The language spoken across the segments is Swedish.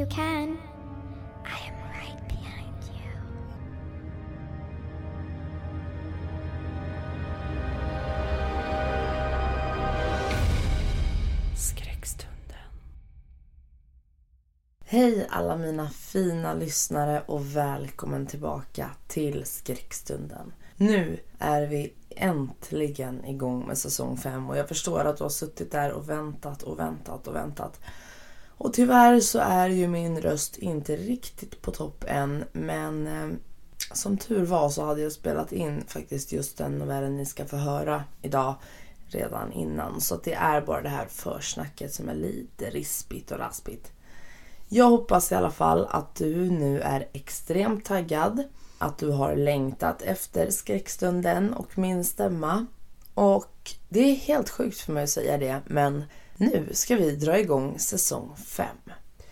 you can. I am right behind you. Skräckstunden. Hej alla mina fina lyssnare och välkommen tillbaka till Skräckstunden. Nu är vi äntligen igång med säsong 5 och jag förstår att du har suttit där och väntat och väntat och väntat. Och tyvärr så är ju min röst inte riktigt på topp än men eh, som tur var så hade jag spelat in faktiskt just den novellen ni ska få höra idag redan innan. Så att det är bara det här försnacket som är lite rispigt och raspigt. Jag hoppas i alla fall att du nu är extremt taggad. Att du har längtat efter skräckstunden och min stämma. Och det är helt sjukt för mig att säga det, men nu ska vi dra igång säsong 5.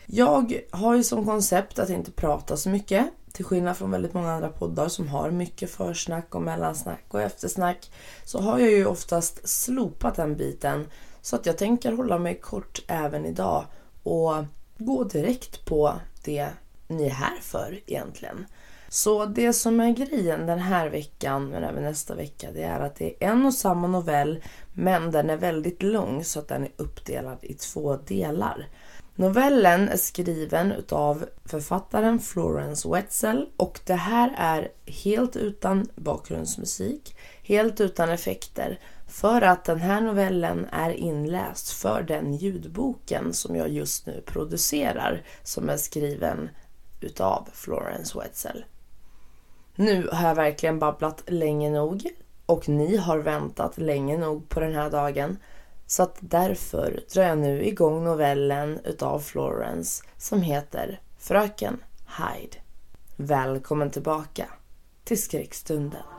Jag har ju som koncept att inte prata så mycket. Till skillnad från väldigt många andra poddar som har mycket försnack och mellansnack och eftersnack så har jag ju oftast slopat den biten. Så att jag tänker hålla mig kort även idag och gå direkt på det ni är här för egentligen. Så det som är grejen den här veckan, men även nästa vecka, det är att det är en och samma novell, men den är väldigt lång så att den är uppdelad i två delar. Novellen är skriven utav författaren Florence Wetzel och det här är helt utan bakgrundsmusik, helt utan effekter för att den här novellen är inläst för den ljudboken som jag just nu producerar som är skriven utav Florence Wetzel. Nu har jag verkligen babblat länge nog och ni har väntat länge nog på den här dagen. Så att därför drar jag nu igång novellen utav Florence som heter Fröken Hyde. Välkommen tillbaka till skräckstunden.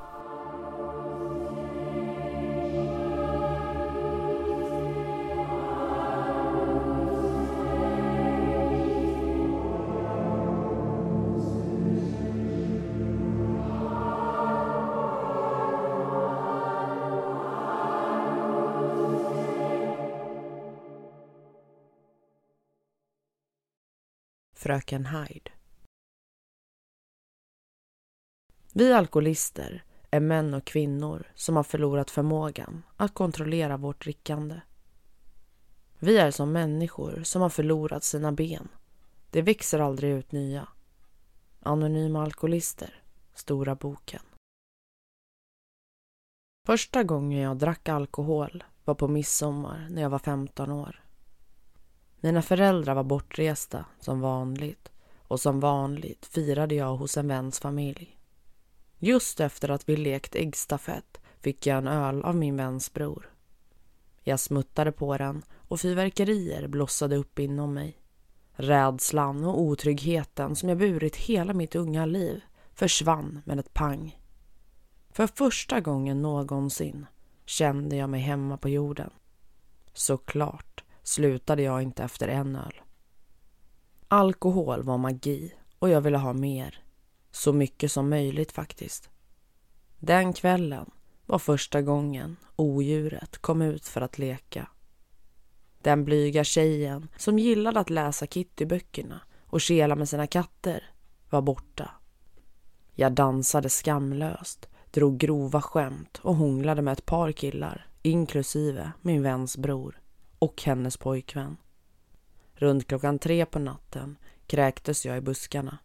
Fröken Hyde. Vi alkoholister är män och kvinnor som har förlorat förmågan att kontrollera vårt drickande. Vi är som människor som har förlorat sina ben. Det växer aldrig ut nya. Anonyma alkoholister, Stora boken. Första gången jag drack alkohol var på midsommar när jag var 15 år. Mina föräldrar var bortresta som vanligt och som vanligt firade jag hos en väns familj. Just efter att vi lekt äggstafett fick jag en öl av min väns bror. Jag smuttade på den och fyrverkerier blossade upp inom mig. Rädslan och otryggheten som jag burit hela mitt unga liv försvann med ett pang. För första gången någonsin kände jag mig hemma på jorden. Såklart slutade jag inte efter en öl. Alkohol var magi och jag ville ha mer. Så mycket som möjligt faktiskt. Den kvällen var första gången odjuret kom ut för att leka. Den blyga tjejen som gillade att läsa Kittyböckerna och kela med sina katter var borta. Jag dansade skamlöst, drog grova skämt och hånglade med ett par killar inklusive min väns bror och hennes pojkvän. Runt klockan tre på natten kräktes jag i buskarna.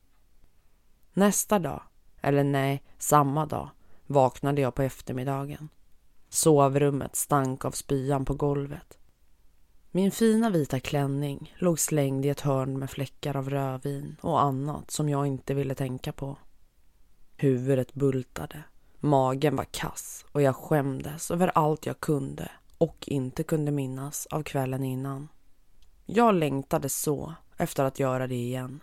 Nästa dag, eller nej, samma dag, vaknade jag på eftermiddagen. Sovrummet stank av spyan på golvet. Min fina vita klänning låg slängd i ett hörn med fläckar av rödvin och annat som jag inte ville tänka på. Huvudet bultade, magen var kass och jag skämdes över allt jag kunde och inte kunde minnas av kvällen innan. Jag längtade så efter att göra det igen.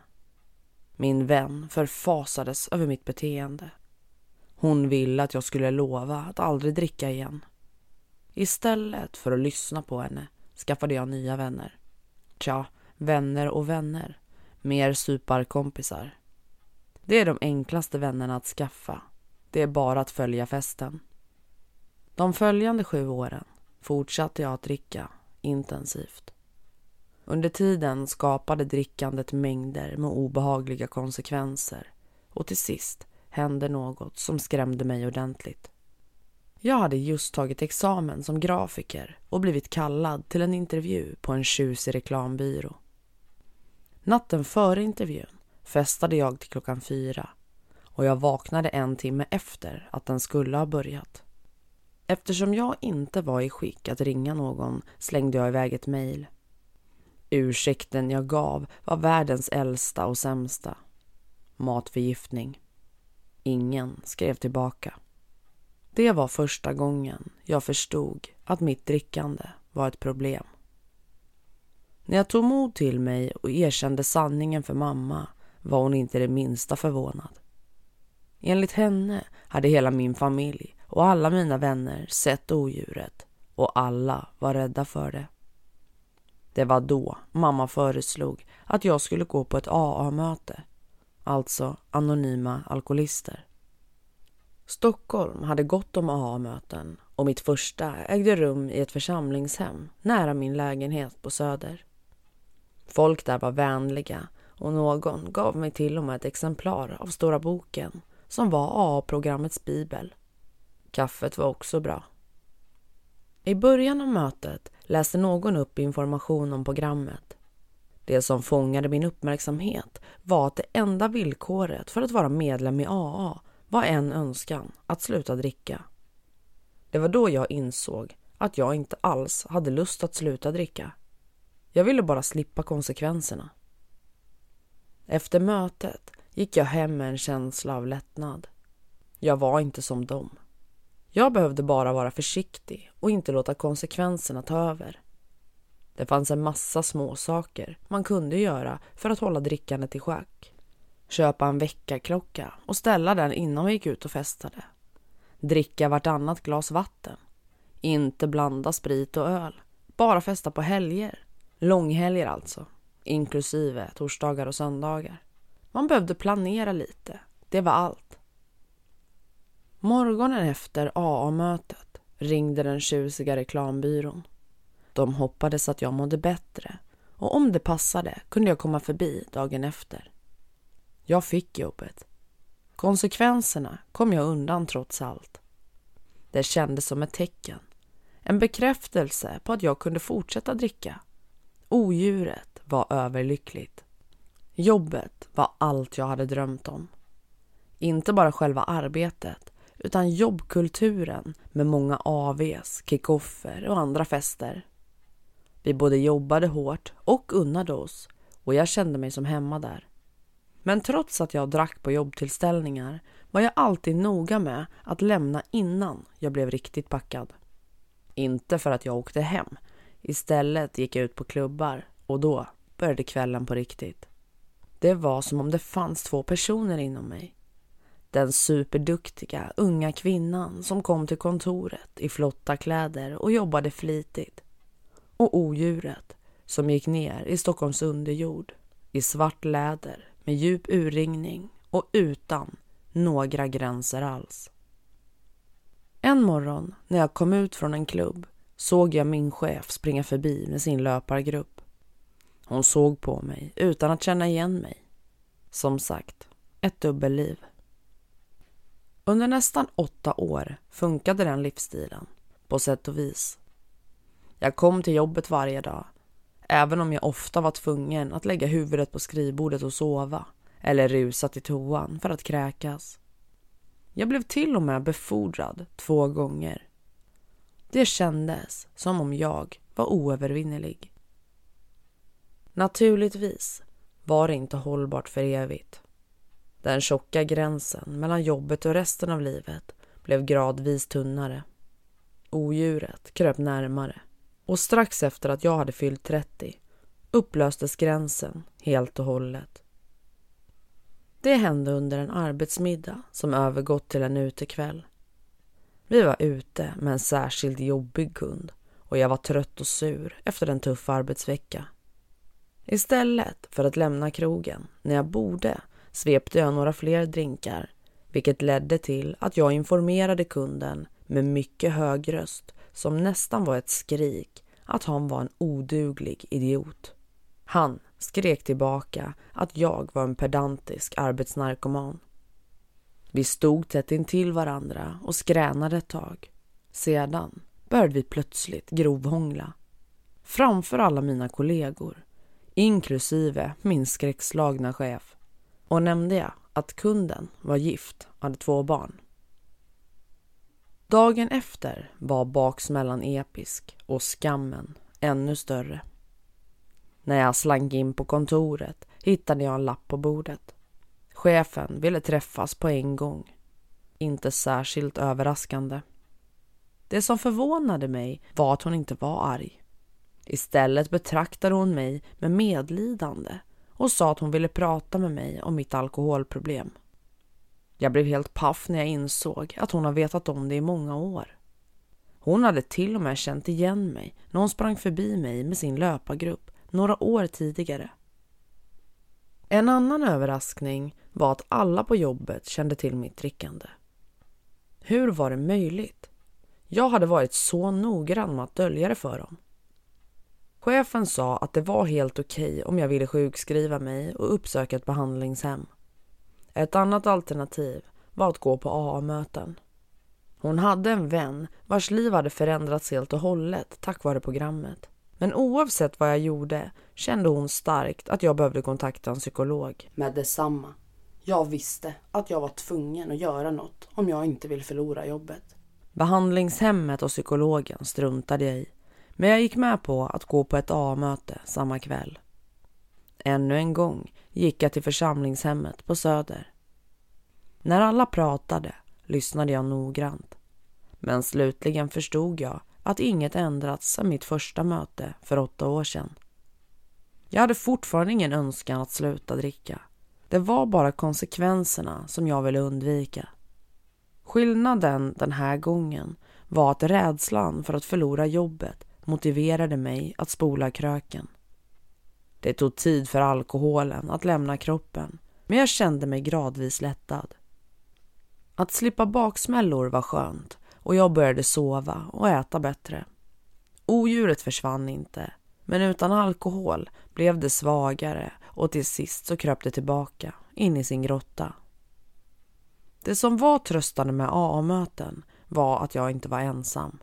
Min vän förfasades över mitt beteende. Hon ville att jag skulle lova att aldrig dricka igen. Istället för att lyssna på henne skaffade jag nya vänner. Tja, vänner och vänner. Mer suparkompisar. Det är de enklaste vännerna att skaffa. Det är bara att följa festen. De följande sju åren fortsatte jag att dricka intensivt. Under tiden skapade drickandet mängder med obehagliga konsekvenser och till sist hände något som skrämde mig ordentligt. Jag hade just tagit examen som grafiker och blivit kallad till en intervju på en tjusig reklambyrå. Natten före intervjun festade jag till klockan fyra och jag vaknade en timme efter att den skulle ha börjat. Eftersom jag inte var i skick att ringa någon slängde jag iväg ett mejl. Ursäkten jag gav var världens äldsta och sämsta. Matförgiftning. Ingen skrev tillbaka. Det var första gången jag förstod att mitt drickande var ett problem. När jag tog mod till mig och erkände sanningen för mamma var hon inte det minsta förvånad. Enligt henne hade hela min familj och alla mina vänner sett odjuret och alla var rädda för det. Det var då mamma föreslog att jag skulle gå på ett AA-möte, alltså anonyma alkoholister. Stockholm hade gott om AA-möten och mitt första ägde rum i ett församlingshem nära min lägenhet på Söder. Folk där var vänliga och någon gav mig till och med ett exemplar av Stora boken som var AA-programmets bibel. Kaffet var också bra. I början av mötet läste någon upp information om programmet. Det som fångade min uppmärksamhet var att det enda villkoret för att vara medlem i AA var en önskan, att sluta dricka. Det var då jag insåg att jag inte alls hade lust att sluta dricka. Jag ville bara slippa konsekvenserna. Efter mötet gick jag hem med en känsla av lättnad. Jag var inte som dem. Jag behövde bara vara försiktig och inte låta konsekvenserna ta över. Det fanns en massa små saker man kunde göra för att hålla drickandet i schack. Köpa en väckarklocka och ställa den innan vi gick ut och festade. Dricka vartannat glas vatten. Inte blanda sprit och öl. Bara festa på helger. Långhelger alltså. Inklusive torsdagar och söndagar. Man behövde planera lite. Det var allt. Morgonen efter AA-mötet ringde den tjusiga reklambyrån. De hoppades att jag mådde bättre och om det passade kunde jag komma förbi dagen efter. Jag fick jobbet. Konsekvenserna kom jag undan trots allt. Det kändes som ett tecken. En bekräftelse på att jag kunde fortsätta dricka. Odjuret var överlyckligt. Jobbet var allt jag hade drömt om. Inte bara själva arbetet utan jobbkulturen med många AVs, kickoffer och andra fester. Vi både jobbade hårt och unnade oss och jag kände mig som hemma där. Men trots att jag drack på jobbtillställningar var jag alltid noga med att lämna innan jag blev riktigt packad. Inte för att jag åkte hem. Istället gick jag ut på klubbar och då började kvällen på riktigt. Det var som om det fanns två personer inom mig. Den superduktiga unga kvinnan som kom till kontoret i flotta kläder och jobbade flitigt. Och odjuret som gick ner i Stockholms underjord i svart läder med djup urringning och utan några gränser alls. En morgon när jag kom ut från en klubb såg jag min chef springa förbi med sin löpargrupp. Hon såg på mig utan att känna igen mig. Som sagt, ett dubbelliv. Under nästan åtta år funkade den livsstilen. på sätt och vis. Jag kom till jobbet varje dag, även om jag ofta var tvungen att lägga huvudet på skrivbordet och sova eller rusa till toan för att kräkas. Jag blev till och med befordrad två gånger. Det kändes som om jag var oövervinnerlig. Naturligtvis var det inte hållbart för evigt. Den tjocka gränsen mellan jobbet och resten av livet blev gradvis tunnare. Odjuret kröp närmare och strax efter att jag hade fyllt 30 upplöstes gränsen helt och hållet. Det hände under en arbetsmiddag som övergått till en utekväll. Vi var ute med en särskilt jobbig kund och jag var trött och sur efter en tuff arbetsvecka. Istället för att lämna krogen när jag borde svepte jag några fler drinkar vilket ledde till att jag informerade kunden med mycket hög röst som nästan var ett skrik att han var en oduglig idiot. Han skrek tillbaka att jag var en pedantisk arbetsnarkoman. Vi stod tätt intill varandra och skränade ett tag. Sedan började vi plötsligt grovhångla. Framför alla mina kollegor, inklusive min skräckslagna chef. Och nämnde jag att kunden var gift och hade två barn. Dagen efter var baksmällan episk och skammen ännu större. När jag slank in på kontoret hittade jag en lapp på bordet. Chefen ville träffas på en gång. Inte särskilt överraskande. Det som förvånade mig var att hon inte var arg. Istället betraktade hon mig med medlidande och sa att hon ville prata med mig om mitt alkoholproblem. Jag blev helt paff när jag insåg att hon har vetat om det i många år. Hon hade till och med känt igen mig när hon sprang förbi mig med sin löpargrupp några år tidigare. En annan överraskning var att alla på jobbet kände till mitt drickande. Hur var det möjligt? Jag hade varit så noggrann med att dölja det för dem. Chefen sa att det var helt okej okay om jag ville sjukskriva mig och uppsöka ett behandlingshem. Ett annat alternativ var att gå på AA-möten. Hon hade en vän vars liv hade förändrats helt och hållet tack vare programmet. Men oavsett vad jag gjorde kände hon starkt att jag behövde kontakta en psykolog. Med detsamma. Jag visste att jag var tvungen att göra något om jag inte vill förlora jobbet. Behandlingshemmet och psykologen struntade jag i. Men jag gick med på att gå på ett A-möte samma kväll. Ännu en gång gick jag till församlingshemmet på Söder. När alla pratade lyssnade jag noggrant. Men slutligen förstod jag att inget ändrats sedan mitt första möte för åtta år sedan. Jag hade fortfarande ingen önskan att sluta dricka. Det var bara konsekvenserna som jag ville undvika. Skillnaden den här gången var att rädslan för att förlora jobbet motiverade mig att spola kröken. Det tog tid för alkoholen att lämna kroppen men jag kände mig gradvis lättad. Att slippa baksmällor var skönt och jag började sova och äta bättre. Odjuret försvann inte men utan alkohol blev det svagare och till sist så kröp det tillbaka in i sin grotta. Det som var tröstande med AA-möten var att jag inte var ensam.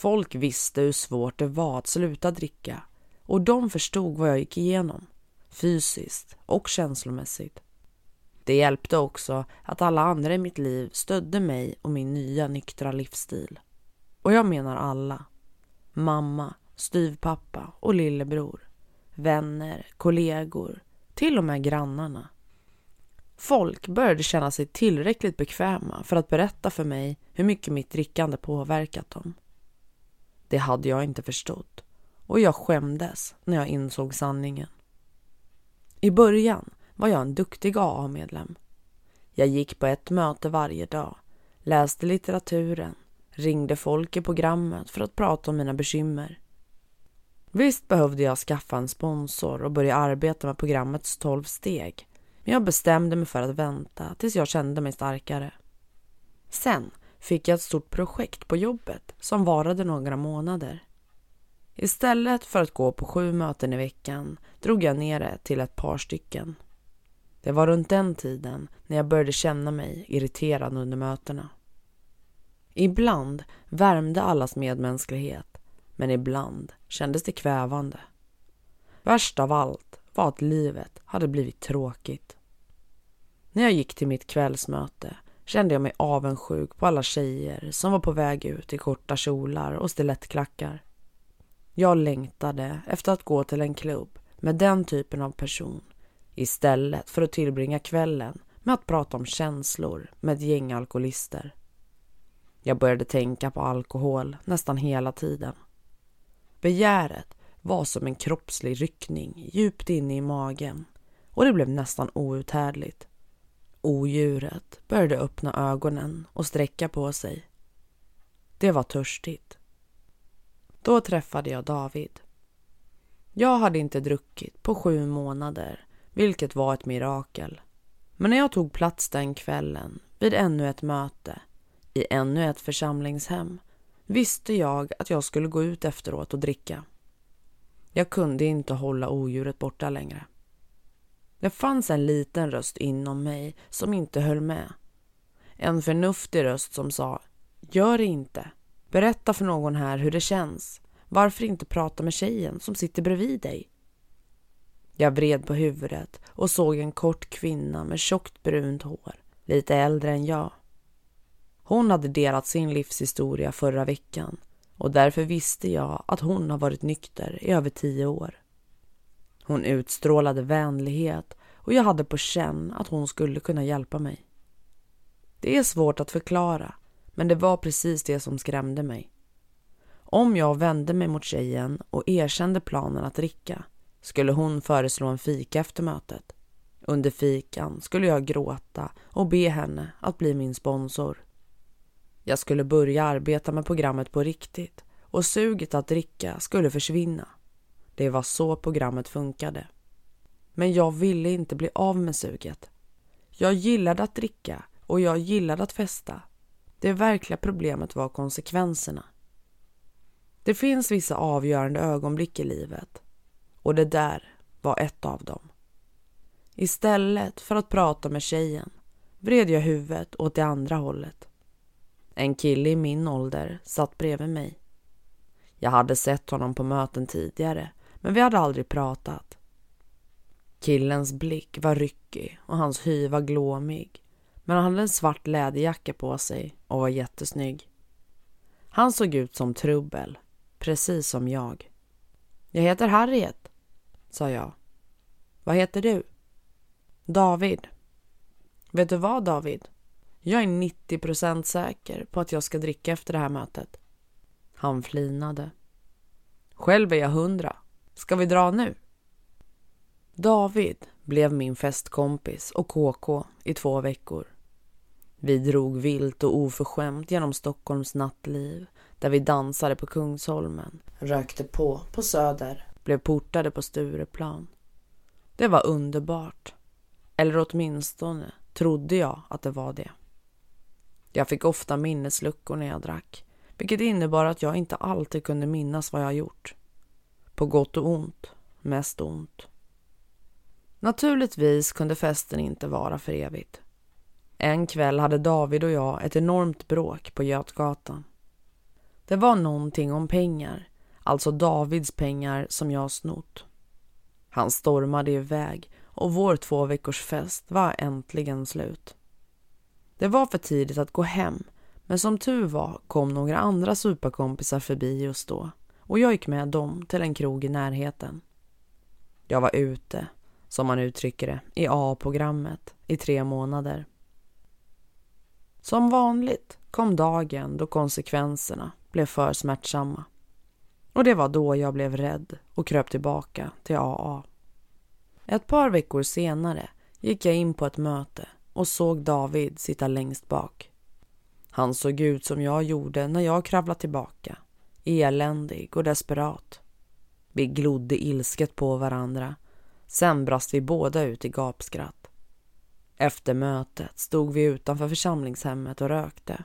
Folk visste hur svårt det var att sluta dricka och de förstod vad jag gick igenom, fysiskt och känslomässigt. Det hjälpte också att alla andra i mitt liv stödde mig och min nya nyktra livsstil. Och jag menar alla. Mamma, styvpappa och lillebror. Vänner, kollegor, till och med grannarna. Folk började känna sig tillräckligt bekväma för att berätta för mig hur mycket mitt drickande påverkat dem. Det hade jag inte förstått och jag skämdes när jag insåg sanningen. I början var jag en duktig AA-medlem. Jag gick på ett möte varje dag, läste litteraturen, ringde folk i programmet för att prata om mina bekymmer. Visst behövde jag skaffa en sponsor och börja arbeta med programmets tolv steg. Men jag bestämde mig för att vänta tills jag kände mig starkare. Sen fick jag ett stort projekt på jobbet som varade några månader. Istället för att gå på sju möten i veckan drog jag ner det till ett par stycken. Det var runt den tiden när jag började känna mig irriterad under mötena. Ibland värmde allas medmänsklighet, men ibland kändes det kvävande. Värst av allt var att livet hade blivit tråkigt. När jag gick till mitt kvällsmöte kände jag mig avundsjuk på alla tjejer som var på väg ut i korta kjolar och stilettklackar. Jag längtade efter att gå till en klubb med den typen av person istället för att tillbringa kvällen med att prata om känslor med ett gäng alkoholister. Jag började tänka på alkohol nästan hela tiden. Begäret var som en kroppslig ryckning djupt inne i magen och det blev nästan outhärdligt. Odjuret började öppna ögonen och sträcka på sig. Det var törstigt. Då träffade jag David. Jag hade inte druckit på sju månader, vilket var ett mirakel. Men när jag tog plats den kvällen vid ännu ett möte i ännu ett församlingshem visste jag att jag skulle gå ut efteråt och dricka. Jag kunde inte hålla odjuret borta längre. Det fanns en liten röst inom mig som inte höll med. En förnuftig röst som sa Gör det inte. Berätta för någon här hur det känns. Varför inte prata med tjejen som sitter bredvid dig? Jag vred på huvudet och såg en kort kvinna med tjockt brunt hår, lite äldre än jag. Hon hade delat sin livshistoria förra veckan och därför visste jag att hon har varit nykter i över tio år. Hon utstrålade vänlighet och jag hade på känn att hon skulle kunna hjälpa mig. Det är svårt att förklara, men det var precis det som skrämde mig. Om jag vände mig mot tjejen och erkände planen att dricka skulle hon föreslå en fika efter mötet. Under fikan skulle jag gråta och be henne att bli min sponsor. Jag skulle börja arbeta med programmet på riktigt och suget att dricka skulle försvinna. Det var så programmet funkade. Men jag ville inte bli av med suget. Jag gillade att dricka och jag gillade att festa. Det verkliga problemet var konsekvenserna. Det finns vissa avgörande ögonblick i livet och det där var ett av dem. Istället för att prata med tjejen vred jag huvudet åt det andra hållet. En kille i min ålder satt bredvid mig. Jag hade sett honom på möten tidigare men vi hade aldrig pratat. Killens blick var ryckig och hans hy var glåmig men han hade en svart läderjacka på sig och var jättesnygg. Han såg ut som trubbel, precis som jag. Jag heter Harriet, sa jag. Vad heter du? David. Vet du vad, David? Jag är 90% säker på att jag ska dricka efter det här mötet. Han flinade. Själv är jag hundra. Ska vi dra nu? David blev min festkompis och KK i två veckor. Vi drog vilt och oförskämt genom Stockholms nattliv där vi dansade på Kungsholmen, rökte på på Söder, blev portade på Stureplan. Det var underbart. Eller åtminstone trodde jag att det var det. Jag fick ofta minnesluckor när jag drack, vilket innebar att jag inte alltid kunde minnas vad jag gjort. På gott och ont, mest ont. Naturligtvis kunde festen inte vara för evigt. En kväll hade David och jag ett enormt bråk på Götgatan. Det var någonting om pengar, alltså Davids pengar som jag snott. Han stormade iväg och vår två veckors fest var äntligen slut. Det var för tidigt att gå hem men som tur var kom några andra superkompisar förbi just då och jag gick med dem till en krog i närheten. Jag var ute, som man uttrycker det, i A-programmet i tre månader. Som vanligt kom dagen då konsekvenserna blev för smärtsamma. Och det var då jag blev rädd och kröp tillbaka till AA. Ett par veckor senare gick jag in på ett möte och såg David sitta längst bak. Han såg ut som jag gjorde när jag kravlade tillbaka, eländig och desperat. Vi glodde ilsket på varandra. Sen brast vi båda ut i gapskratt. Efter mötet stod vi utanför församlingshemmet och rökte.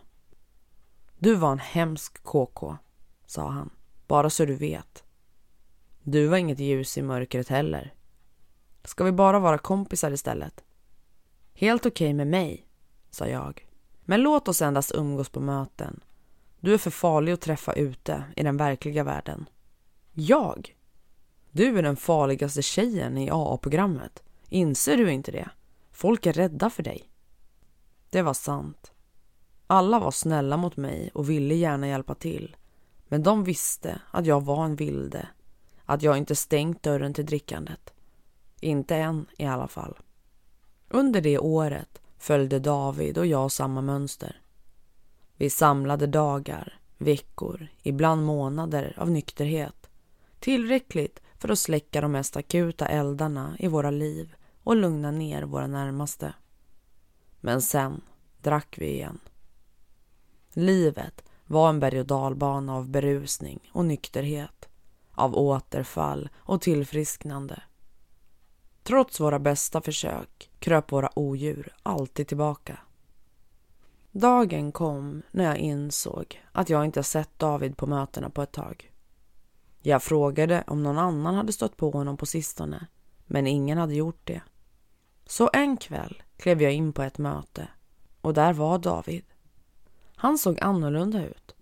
Du var en hemsk KK, sa han, bara så du vet. Du var inget ljus i mörkret heller. Ska vi bara vara kompisar istället? Helt okej okay med mig, sa jag. Men låt oss endast umgås på möten. Du är för farlig att träffa ute i den verkliga världen. Jag? Du är den farligaste tjejen i AA-programmet. Inser du inte det? Folk är rädda för dig. Det var sant. Alla var snälla mot mig och ville gärna hjälpa till. Men de visste att jag var en vilde. Att jag inte stängt dörren till drickandet. Inte än i alla fall. Under det året följde David och jag samma mönster. Vi samlade dagar, veckor, ibland månader av nykterhet. Tillräckligt för att släcka de mest akuta eldarna i våra liv och lugna ner våra närmaste. Men sen drack vi igen. Livet var en berg och dalbana av berusning och nykterhet, av återfall och tillfrisknande. Trots våra bästa försök kröp våra odjur alltid tillbaka. Dagen kom när jag insåg att jag inte sett David på mötena på ett tag. Jag frågade om någon annan hade stött på honom på sistone, men ingen hade gjort det. Så en kväll klev jag in på ett möte och där var David. Han såg annorlunda ut.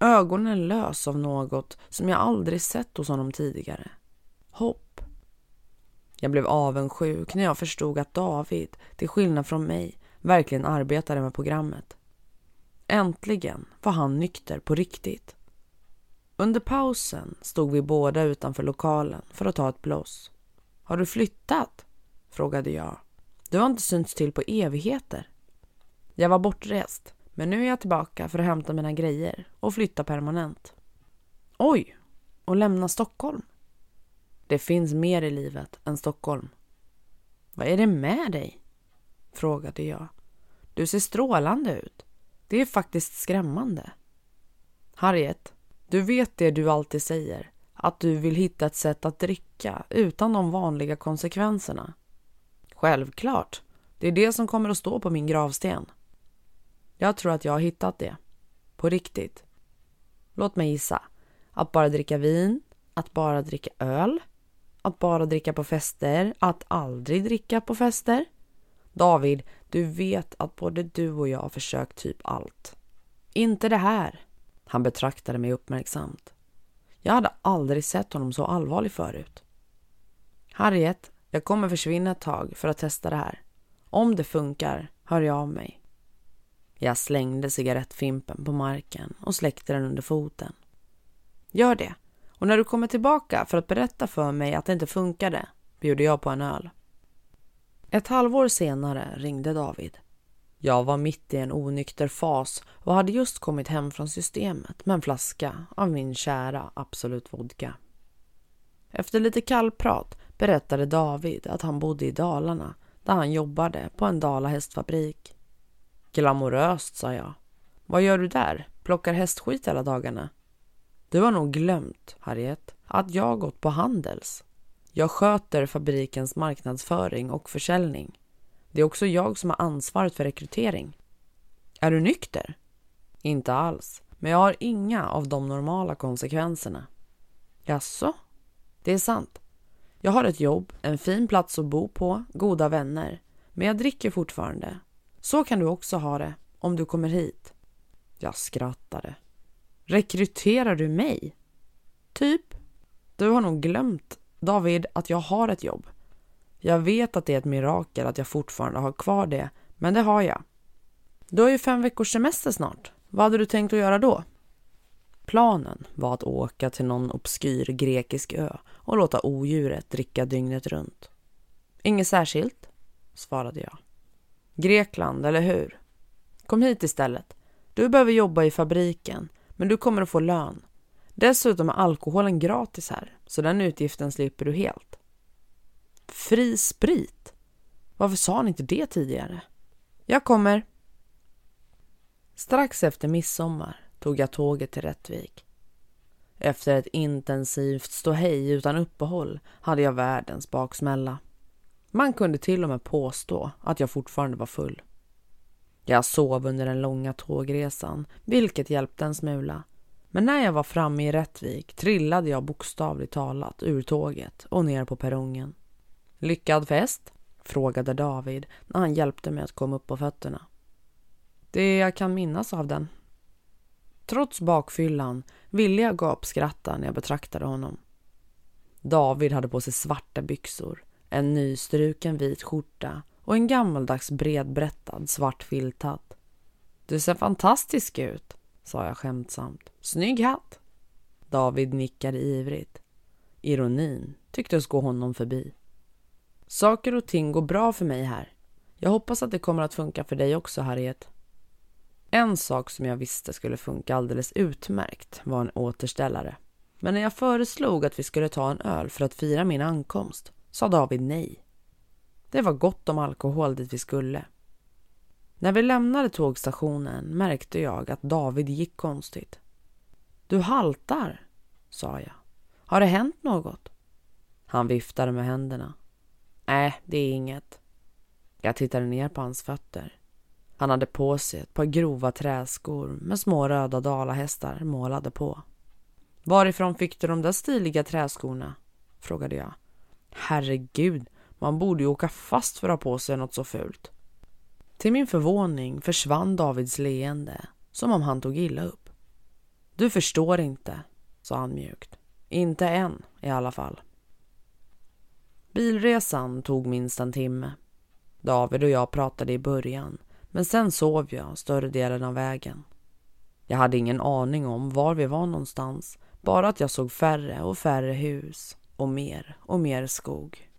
Ögonen lös av något som jag aldrig sett hos honom tidigare. Hopp. Jag blev avundsjuk när jag förstod att David, till skillnad från mig, verkligen arbetade med programmet. Äntligen var han nykter på riktigt. Under pausen stod vi båda utanför lokalen för att ta ett bloss. Har du flyttat? frågade jag. Du har inte synts till på evigheter. Jag var bortrest, men nu är jag tillbaka för att hämta mina grejer och flytta permanent. Oj, och lämna Stockholm? Det finns mer i livet än Stockholm. Vad är det med dig? frågade jag. Du ser strålande ut. Det är faktiskt skrämmande. Harriet, du vet det du alltid säger, att du vill hitta ett sätt att dricka utan de vanliga konsekvenserna. Självklart. Det är det som kommer att stå på min gravsten. Jag tror att jag har hittat det. På riktigt. Låt mig gissa. Att bara dricka vin, att bara dricka öl, att bara dricka på fester, att aldrig dricka på fester. David, du vet att både du och jag har försökt typ allt. Inte det här. Han betraktade mig uppmärksamt. Jag hade aldrig sett honom så allvarlig förut. Harriet, jag kommer försvinna ett tag för att testa det här. Om det funkar hör jag av mig. Jag slängde cigarettfimpen på marken och släckte den under foten. Gör det. Och när du kommer tillbaka för att berätta för mig att det inte funkade bjuder jag på en öl. Ett halvår senare ringde David. Jag var mitt i en onykter fas och hade just kommit hem från systemet med en flaska av min kära Absolut Vodka. Efter lite kallprat berättade David att han bodde i Dalarna där han jobbade på en dalahästfabrik. Glamoröst, sa jag. Vad gör du där? Plockar hästskit hela dagarna? Du har nog glömt, Harriet, att jag gått på Handels. Jag sköter fabrikens marknadsföring och försäljning. Det är också jag som har ansvaret för rekrytering. Är du nykter? Inte alls, men jag har inga av de normala konsekvenserna. Jaså? Det är sant. Jag har ett jobb, en fin plats att bo på, goda vänner. Men jag dricker fortfarande. Så kan du också ha det, om du kommer hit. Jag skrattade. Rekryterar du mig? Typ. Du har nog glömt, David, att jag har ett jobb. Jag vet att det är ett mirakel att jag fortfarande har kvar det, men det har jag. Du har ju fem veckors semester snart. Vad hade du tänkt att göra då? Planen var att åka till någon obskyr grekisk ö och låta odjuret dricka dygnet runt. Inget särskilt, svarade jag. Grekland, eller hur? Kom hit istället. Du behöver jobba i fabriken, men du kommer att få lön. Dessutom är alkoholen gratis här, så den utgiften slipper du helt. Fri sprit? Varför sa ni inte det tidigare? Jag kommer. Strax efter midsommar tog jag tåget till Rättvik. Efter ett intensivt ståhej utan uppehåll hade jag världens baksmälla. Man kunde till och med påstå att jag fortfarande var full. Jag sov under den långa tågresan, vilket hjälpte en smula. Men när jag var framme i Rättvik trillade jag bokstavligt talat ur tåget och ner på perrongen. Lyckad fest? frågade David när han hjälpte mig att komma upp på fötterna. Det jag kan minnas av den. Trots bakfyllan ville jag gapskratta när jag betraktade honom. David hade på sig svarta byxor, en nystruken vit skjorta och en gammaldags bredbrättad svart filthatt. Du ser fantastisk ut, sa jag skämtsamt. Snygg hatt. David nickade ivrigt. Ironin tycktes gå honom förbi. Saker och ting går bra för mig här. Jag hoppas att det kommer att funka för dig också, Harriet. En sak som jag visste skulle funka alldeles utmärkt var en återställare. Men när jag föreslog att vi skulle ta en öl för att fira min ankomst sa David nej. Det var gott om alkohol dit vi skulle. När vi lämnade tågstationen märkte jag att David gick konstigt. Du haltar, sa jag. Har det hänt något? Han viftade med händerna. Nej, det är inget. Jag tittade ner på hans fötter. Han hade på sig ett par grova träskor med små röda dalahästar målade på. Varifrån fick du de där stiliga träskorna? frågade jag. Herregud, man borde ju åka fast för att ha på sig något så fult. Till min förvåning försvann Davids leende, som om han tog illa upp. Du förstår inte, sa han mjukt. Inte än, i alla fall. Bilresan tog minst en timme. David och jag pratade i början, men sen sov jag större delen av vägen. Jag hade ingen aning om var vi var någonstans, bara att jag såg färre och färre hus och mer och mer skog.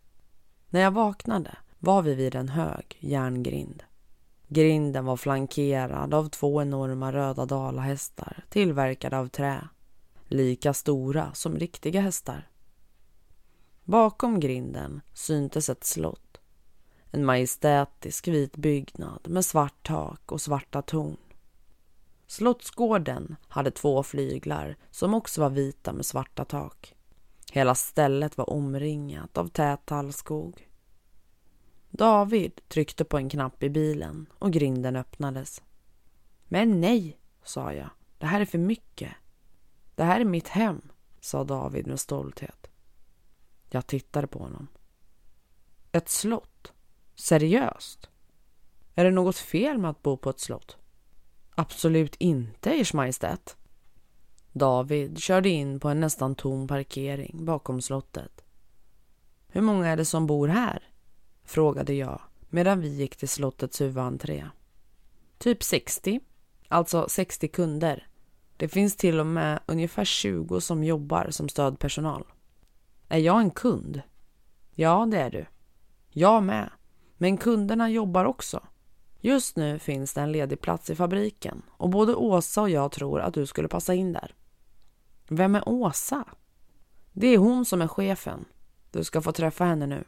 När jag vaknade var vi vid en hög järngrind. Grinden var flankerad av två enorma röda dalahästar tillverkade av trä. Lika stora som riktiga hästar. Bakom grinden syntes ett slott. En majestätisk vit byggnad med svart tak och svarta torn. Slottsgården hade två flyglar som också var vita med svarta tak. Hela stället var omringat av tät tallskog. David tryckte på en knapp i bilen och grinden öppnades. Men nej, sa jag. Det här är för mycket. Det här är mitt hem, sa David med stolthet. Jag tittade på honom. Ett slott? Seriöst? Är det något fel med att bo på ett slott? Absolut inte, Ers Majestät. David körde in på en nästan tom parkering bakom slottet. Hur många är det som bor här? Frågade jag medan vi gick till slottets huvudentré. Typ 60, alltså 60 kunder. Det finns till och med ungefär 20 som jobbar som stödpersonal. Är jag en kund? Ja, det är du. Jag med. Men kunderna jobbar också. Just nu finns det en ledig plats i fabriken och både Åsa och jag tror att du skulle passa in där. Vem är Åsa? Det är hon som är chefen. Du ska få träffa henne nu.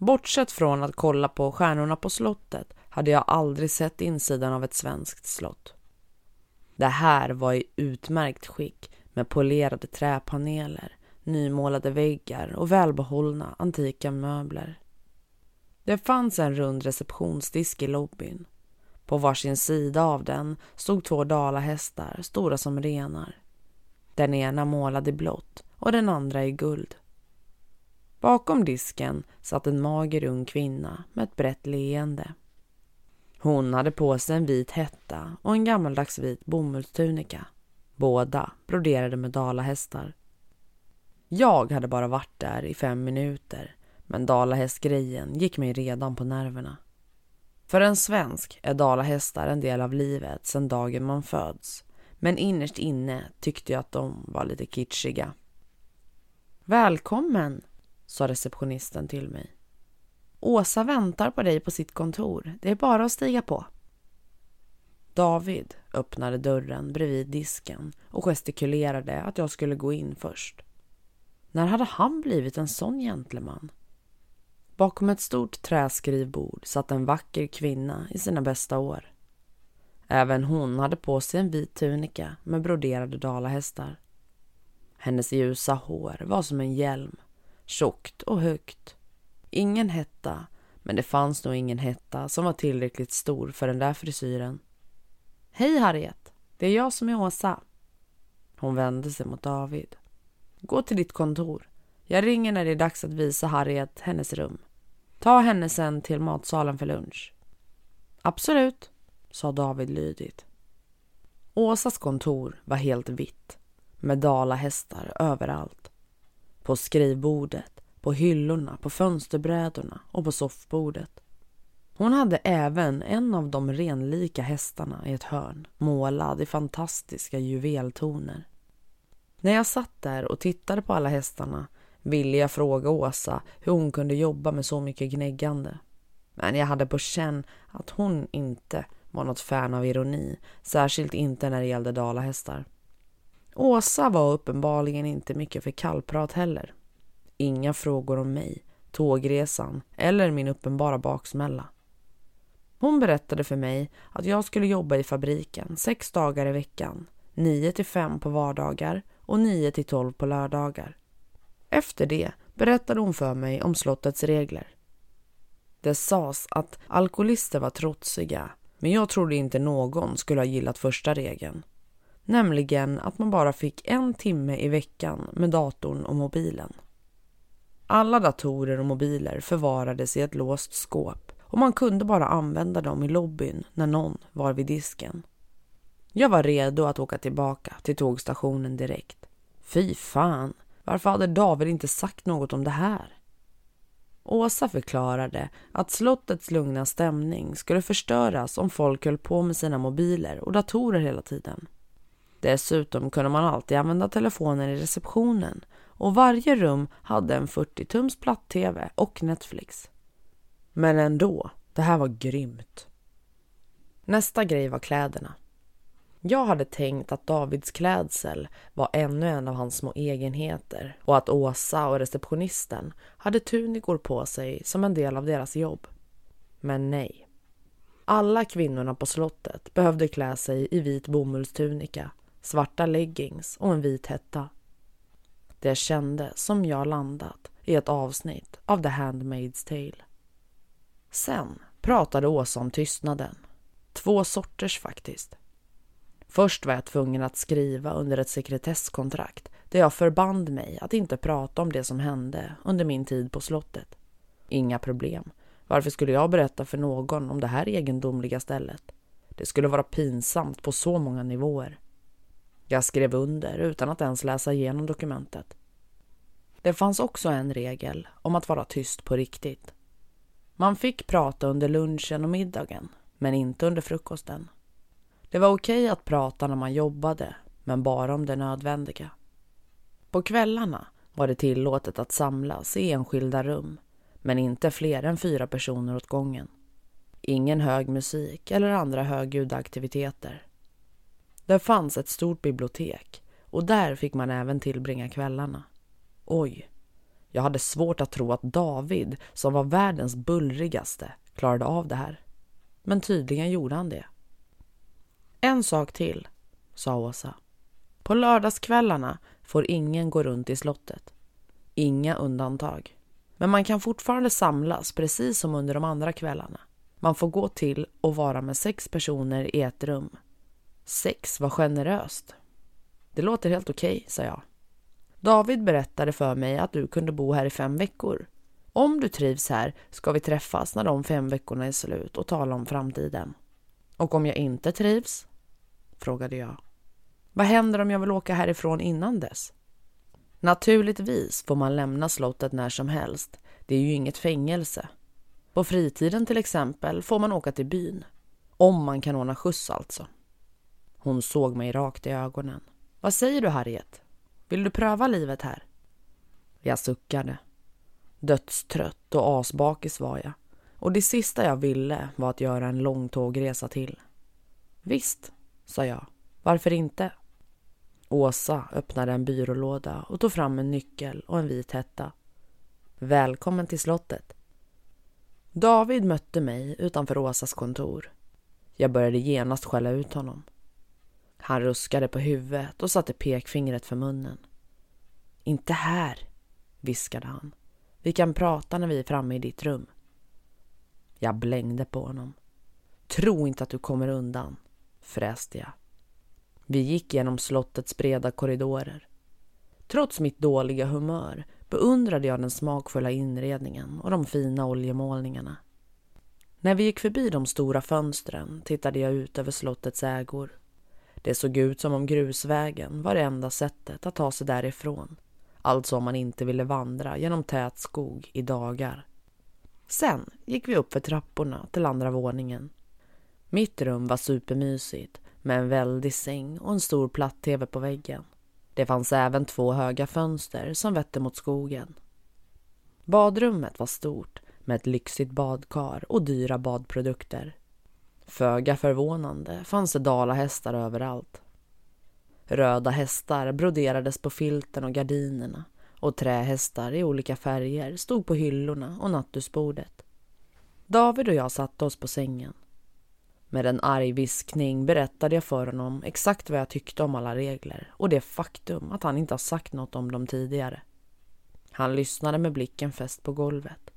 Bortsett från att kolla på stjärnorna på slottet hade jag aldrig sett insidan av ett svenskt slott. Det här var i utmärkt skick med polerade träpaneler, nymålade väggar och välbehållna antika möbler. Det fanns en rund receptionsdisk i lobbyn. På varsin sida av den stod två dalahästar, stora som renar. Den ena målad i blått och den andra i guld. Bakom disken satt en mager ung kvinna med ett brett leende. Hon hade på sig en vit hetta och en gammaldags vit bomullstunika. Båda broderade med dalahästar. Jag hade bara varit där i fem minuter men dalahästgrejen gick mig redan på nerverna. För en svensk är dalahästar en del av livet sedan dagen man föds men innerst inne tyckte jag att de var lite kitschiga. Välkommen, sa receptionisten till mig. Åsa väntar på dig på sitt kontor. Det är bara att stiga på. David öppnade dörren bredvid disken och gestikulerade att jag skulle gå in först. När hade han blivit en sån gentleman? Bakom ett stort träskrivbord satt en vacker kvinna i sina bästa år. Även hon hade på sig en vit tunika med broderade dalahästar. Hennes ljusa hår var som en hjälm, tjockt och högt. Ingen hetta, men det fanns nog ingen hetta som var tillräckligt stor för den där frisyren. Hej Harriet, det är jag som är Åsa. Hon vände sig mot David. Gå till ditt kontor. Jag ringer när det är dags att visa Harriet hennes rum. Ta henne sen till matsalen för lunch. Absolut, sa David lydigt. Åsas kontor var helt vitt med dalahästar överallt. På skrivbordet, på hyllorna, på fönsterbrädorna och på soffbordet. Hon hade även en av de renlika hästarna i ett hörn, målad i fantastiska juveltoner. När jag satt där och tittade på alla hästarna ville jag fråga Åsa hur hon kunde jobba med så mycket gnäggande. Men jag hade på känn att hon inte var något fan av ironi, särskilt inte när det gällde dalahästar. Åsa var uppenbarligen inte mycket för kallprat heller. Inga frågor om mig, tågresan eller min uppenbara baksmälla. Hon berättade för mig att jag skulle jobba i fabriken sex dagar i veckan, nio till fem på vardagar och nio till tolv på lördagar. Efter det berättade hon för mig om slottets regler. Det sades att alkoholister var trotsiga, men jag trodde inte någon skulle ha gillat första regeln. Nämligen att man bara fick en timme i veckan med datorn och mobilen. Alla datorer och mobiler förvarades i ett låst skåp och man kunde bara använda dem i lobbyn när någon var vid disken. Jag var redo att åka tillbaka till tågstationen direkt. Fy fan, varför hade David inte sagt något om det här? Åsa förklarade att slottets lugna stämning skulle förstöras om folk höll på med sina mobiler och datorer hela tiden. Dessutom kunde man alltid använda telefonen i receptionen och varje rum hade en 40-tums platt-tv och Netflix. Men ändå, det här var grymt. Nästa grej var kläderna. Jag hade tänkt att Davids klädsel var ännu en av hans små egenheter och att Åsa och receptionisten hade tunikor på sig som en del av deras jobb. Men nej. Alla kvinnorna på slottet behövde klä sig i vit bomullstunika, svarta leggings och en vit hetta. Det kände som jag landat i ett avsnitt av The Handmaid's Tale. Sen pratade Åsa om tystnaden. Två sorters faktiskt. Först var jag tvungen att skriva under ett sekretesskontrakt där jag förband mig att inte prata om det som hände under min tid på slottet. Inga problem. Varför skulle jag berätta för någon om det här egendomliga stället? Det skulle vara pinsamt på så många nivåer. Jag skrev under utan att ens läsa igenom dokumentet. Det fanns också en regel om att vara tyst på riktigt. Man fick prata under lunchen och middagen, men inte under frukosten. Det var okej att prata när man jobbade, men bara om det nödvändiga. På kvällarna var det tillåtet att samlas i enskilda rum, men inte fler än fyra personer åt gången. Ingen hög musik eller andra högljudda aktiviteter. Det fanns ett stort bibliotek och där fick man även tillbringa kvällarna. Oj, jag hade svårt att tro att David, som var världens bullrigaste, klarade av det här. Men tydligen gjorde han det. En sak till, sa Åsa. På lördagskvällarna får ingen gå runt i slottet. Inga undantag. Men man kan fortfarande samlas precis som under de andra kvällarna. Man får gå till och vara med sex personer i ett rum. Sex var generöst. Det låter helt okej, okay, sa jag. David berättade för mig att du kunde bo här i fem veckor. Om du trivs här ska vi träffas när de fem veckorna är slut och tala om framtiden. Och om jag inte trivs? frågade jag. Vad händer om jag vill åka härifrån innan dess? Naturligtvis får man lämna slottet när som helst. Det är ju inget fängelse. På fritiden till exempel får man åka till byn. Om man kan ordna skjuts alltså. Hon såg mig rakt i ögonen. Vad säger du Harriet? Vill du pröva livet här? Jag suckade. Dödstrött och asbakis var jag. Och det sista jag ville var att göra en lång tågresa till. Visst, sa jag. Varför inte? Åsa öppnade en byrålåda och tog fram en nyckel och en vit hetta. Välkommen till slottet. David mötte mig utanför Åsas kontor. Jag började genast skälla ut honom. Han ruskade på huvudet och satte pekfingret för munnen. Inte här, viskade han. Vi kan prata när vi är framme i ditt rum. Jag blängde på honom. Tro inte att du kommer undan, fräste jag. Vi gick genom slottets breda korridorer. Trots mitt dåliga humör beundrade jag den smakfulla inredningen och de fina oljemålningarna. När vi gick förbi de stora fönstren tittade jag ut över slottets ägor. Det såg ut som om grusvägen var det enda sättet att ta sig därifrån. Alltså om man inte ville vandra genom tät skog i dagar. Sen gick vi upp för trapporna till andra våningen. Mitt rum var supermysigt med en väldig säng och en stor platt-tv på väggen. Det fanns även två höga fönster som vette mot skogen. Badrummet var stort med ett lyxigt badkar och dyra badprodukter. Föga förvånande fanns det dalahästar överallt. Röda hästar broderades på filten och gardinerna och trähästar i olika färger stod på hyllorna och nattduksbordet. David och jag satte oss på sängen. Med en arg viskning berättade jag för honom exakt vad jag tyckte om alla regler och det faktum att han inte har sagt något om dem tidigare. Han lyssnade med blicken fäst på golvet.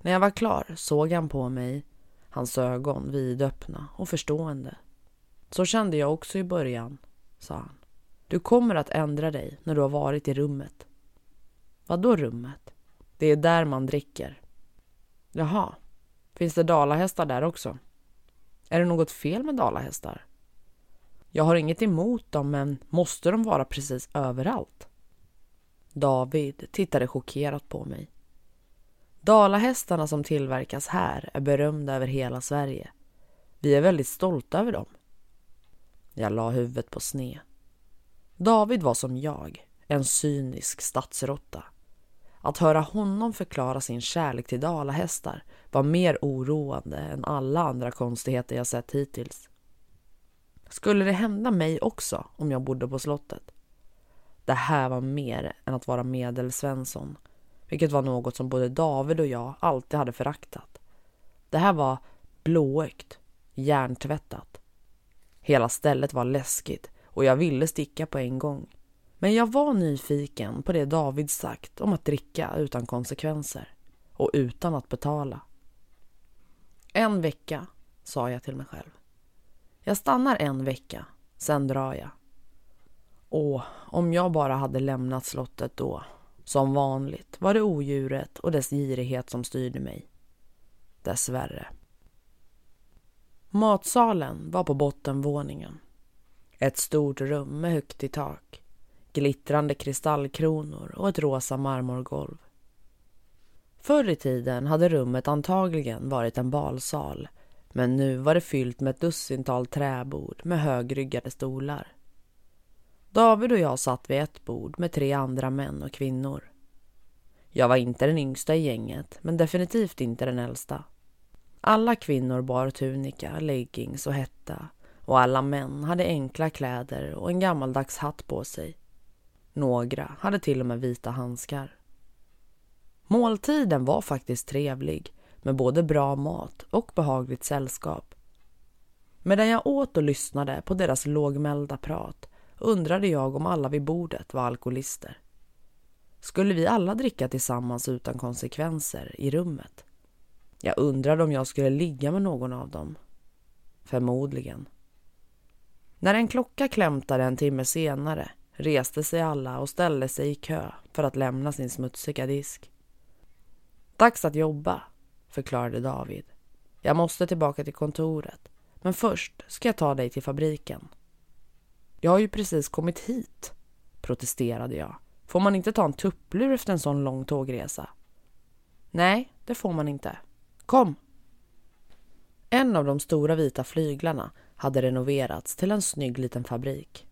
När jag var klar såg han på mig, hans ögon vidöppna och förstående. Så kände jag också i början, sa han. Du kommer att ändra dig när du har varit i rummet. Vad då rummet? Det är där man dricker. Jaha, finns det dalahästar där också? Är det något fel med dalahästar? Jag har inget emot dem, men måste de vara precis överallt? David tittade chockerat på mig. Dalahästarna som tillverkas här är berömda över hela Sverige. Vi är väldigt stolta över dem. Jag la huvudet på sned. David var som jag, en cynisk stadsrotta. Att höra honom förklara sin kärlek till dalahästar var mer oroande än alla andra konstigheter jag sett hittills. Skulle det hända mig också om jag bodde på slottet? Det här var mer än att vara medelsvensson, vilket var något som både David och jag alltid hade föraktat. Det här var blåögt, hjärntvättat. Hela stället var läskigt och jag ville sticka på en gång. Men jag var nyfiken på det David sagt om att dricka utan konsekvenser och utan att betala. En vecka, sa jag till mig själv. Jag stannar en vecka, sen drar jag. Åh, om jag bara hade lämnat slottet då. Som vanligt var det odjuret och dess girighet som styrde mig. Dessvärre. Matsalen var på bottenvåningen. Ett stort rum med högt i tak, glittrande kristallkronor och ett rosa marmorgolv. Förr i tiden hade rummet antagligen varit en balsal men nu var det fyllt med ett dussintal träbord med högryggade stolar. David och jag satt vid ett bord med tre andra män och kvinnor. Jag var inte den yngsta i gänget, men definitivt inte den äldsta. Alla kvinnor bar tunika, leggings och hetta och alla män hade enkla kläder och en gammaldags hatt på sig. Några hade till och med vita handskar. Måltiden var faktiskt trevlig med både bra mat och behagligt sällskap. Medan jag åt och lyssnade på deras lågmälda prat undrade jag om alla vid bordet var alkoholister. Skulle vi alla dricka tillsammans utan konsekvenser i rummet? Jag undrade om jag skulle ligga med någon av dem. Förmodligen. När en klocka klämtade en timme senare reste sig alla och ställde sig i kö för att lämna sin smutsiga disk. Dags att jobba, förklarade David. Jag måste tillbaka till kontoret, men först ska jag ta dig till fabriken. Jag har ju precis kommit hit, protesterade jag. Får man inte ta en tupplur efter en sån lång tågresa? Nej, det får man inte. Kom! En av de stora vita flyglarna hade renoverats till en snygg liten fabrik.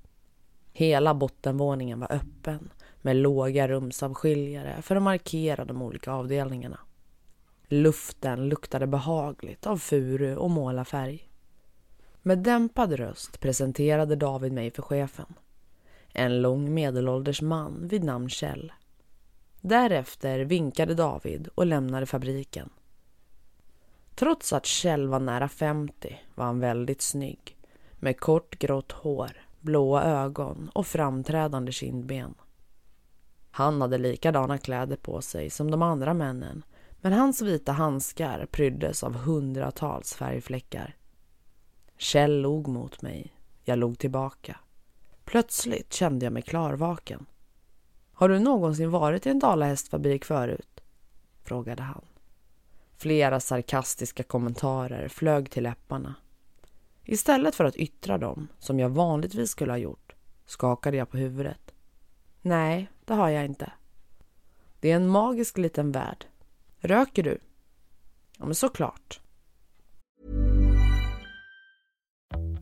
Hela bottenvåningen var öppen med låga rumsavskiljare för att markera de olika avdelningarna. Luften luktade behagligt av furu och målarfärg. Med dämpad röst presenterade David mig för chefen. En lång medelålders man vid namn Kjell. Därefter vinkade David och lämnade fabriken. Trots att Kjell var nära 50 var han väldigt snygg med kort grått hår, blåa ögon och framträdande kindben. Han hade likadana kläder på sig som de andra männen men hans vita handskar pryddes av hundratals färgfläckar. Kjell log mot mig. Jag log tillbaka. Plötsligt kände jag mig klarvaken. Har du någonsin varit i en dalahästfabrik förut? frågade han. Flera sarkastiska kommentarer flög till läpparna. Istället för att yttra dem, som jag vanligtvis skulle ha gjort, skakade jag på huvudet. Nej, det har jag inte. Det är en magisk liten värld. Röker du? Ja, men såklart.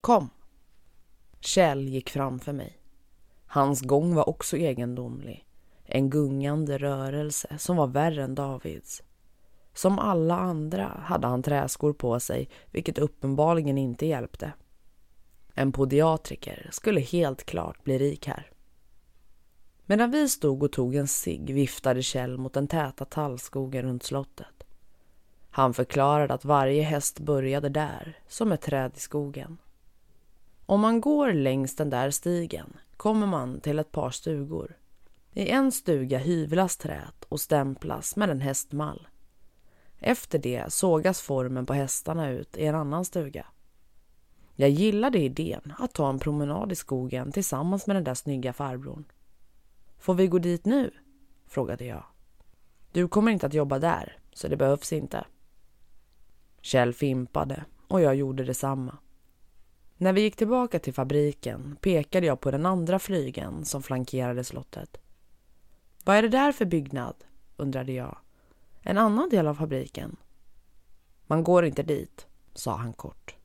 Kom. Kjell gick framför mig. Hans gång var också egendomlig. En gungande rörelse som var värre än Davids. Som alla andra hade han träskor på sig, vilket uppenbarligen inte hjälpte. En podiatriker skulle helt klart bli rik här. Medan vi stod och tog en cigg viftade Kjell mot den täta tallskogen runt slottet. Han förklarade att varje häst började där, som ett träd i skogen. Om man går längs den där stigen kommer man till ett par stugor. I en stuga hyvlas träet och stämplas med en hästmall. Efter det sågas formen på hästarna ut i en annan stuga. Jag gillade idén att ta en promenad i skogen tillsammans med den där snygga farbrorn. Får vi gå dit nu? frågade jag. Du kommer inte att jobba där, så det behövs inte. Kjell fimpade och jag gjorde detsamma. När vi gick tillbaka till fabriken pekade jag på den andra flygen som flankerade slottet. Vad är det där för byggnad? undrade jag. En annan del av fabriken? Man går inte dit, sa han kort.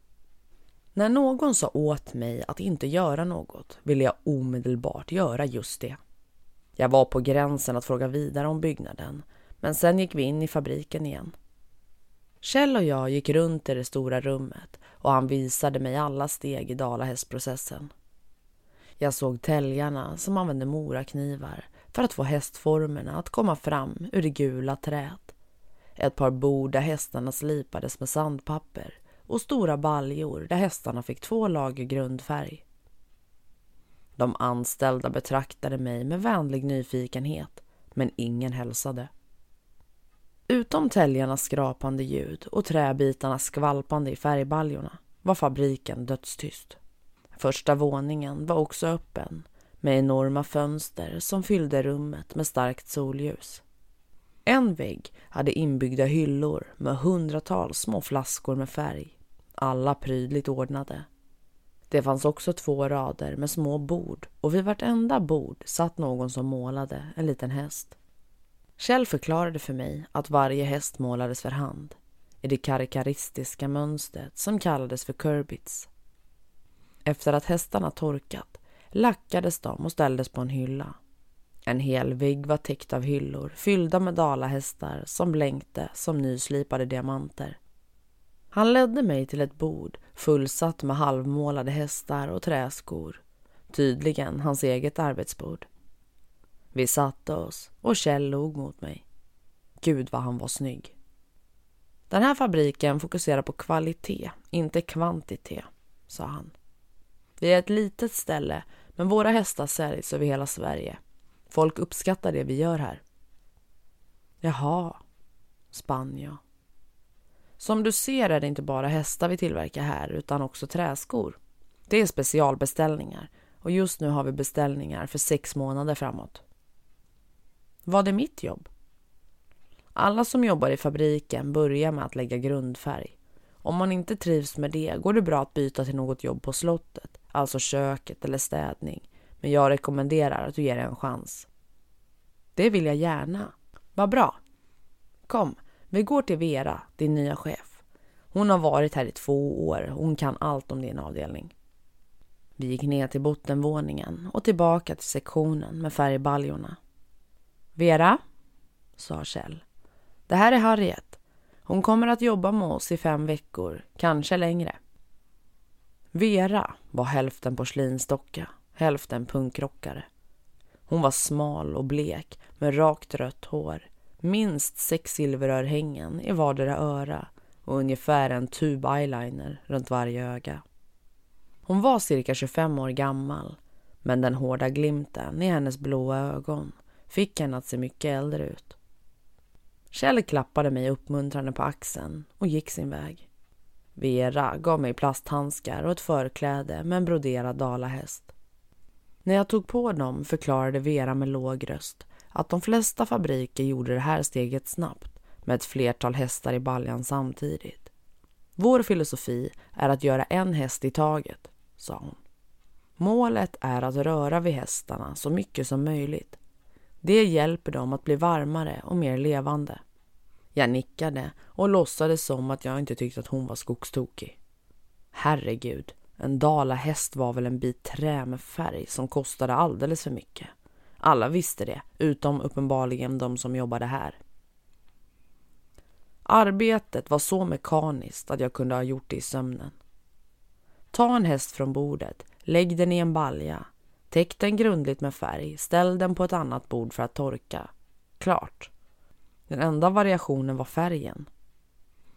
När någon sa åt mig att inte göra något ville jag omedelbart göra just det. Jag var på gränsen att fråga vidare om byggnaden, men sen gick vi in i fabriken igen. Kjell och jag gick runt i det stora rummet och han visade mig alla steg i dalahästprocessen. Jag såg täljarna som använde moraknivar för att få hästformerna att komma fram ur det gula träet. Ett par bord där hästarna slipades med sandpapper och stora baljor där hästarna fick två lager grundfärg. De anställda betraktade mig med vänlig nyfikenhet, men ingen hälsade. Utom täljarnas skrapande ljud och träbitarnas skvalpande i färgbaljorna var fabriken dödstyst. Första våningen var också öppen med enorma fönster som fyllde rummet med starkt solljus. En vägg hade inbyggda hyllor med hundratals små flaskor med färg, alla prydligt ordnade. Det fanns också två rader med små bord och vid vartenda bord satt någon som målade en liten häst. Kjell förklarade för mig att varje häst målades för hand i det karikaristiska mönstret som kallades för kurbits. Efter att hästarna torkat lackades de och ställdes på en hylla. En hel vägg var täckt av hyllor fyllda med dalahästar som blänkte som nyslipade diamanter. Han ledde mig till ett bord fullsatt med halvmålade hästar och träskor. Tydligen hans eget arbetsbord. Vi satte oss och Kjell log mot mig. Gud vad han var snygg. Den här fabriken fokuserar på kvalitet, inte kvantitet, sa han. Vi är ett litet ställe men våra hästar säljs över hela Sverige. Folk uppskattar det vi gör här. Jaha, spann jag. Som du ser är det inte bara hästar vi tillverkar här utan också träskor. Det är specialbeställningar och just nu har vi beställningar för sex månader framåt. Vad är mitt jobb? Alla som jobbar i fabriken börjar med att lägga grundfärg. Om man inte trivs med det går det bra att byta till något jobb på slottet alltså köket eller städning. Men jag rekommenderar att du ger det en chans. Det vill jag gärna. Vad bra. Kom, vi går till Vera, din nya chef. Hon har varit här i två år och hon kan allt om din avdelning. Vi gick ner till bottenvåningen och tillbaka till sektionen med färgbaljorna. Vera, sa Kjell. Det här är Harriet. Hon kommer att jobba med oss i fem veckor, kanske längre. Vera var hälften porslinsdocka, hälften punkrockare. Hon var smal och blek med rakt rött hår, minst sex silverörhängen i vardera öra och ungefär en tub eyeliner runt varje öga. Hon var cirka 25 år gammal men den hårda glimten i hennes blåa ögon fick henne att se mycket äldre ut. Kjell klappade mig uppmuntrande på axeln och gick sin väg. Vera gav mig plasthandskar och ett förkläde med en broderad dalahäst. När jag tog på dem förklarade Vera med låg röst att de flesta fabriker gjorde det här steget snabbt med ett flertal hästar i baljan samtidigt. Vår filosofi är att göra en häst i taget, sa hon. Målet är att röra vid hästarna så mycket som möjligt. Det hjälper dem att bli varmare och mer levande. Jag nickade och låtsades som att jag inte tyckte att hon var skogstokig. Herregud, en dalahäst var väl en bit trä med färg som kostade alldeles för mycket. Alla visste det, utom uppenbarligen de som jobbade här. Arbetet var så mekaniskt att jag kunde ha gjort det i sömnen. Ta en häst från bordet, lägg den i en balja, täck den grundligt med färg, ställ den på ett annat bord för att torka. Klart. Den enda variationen var färgen.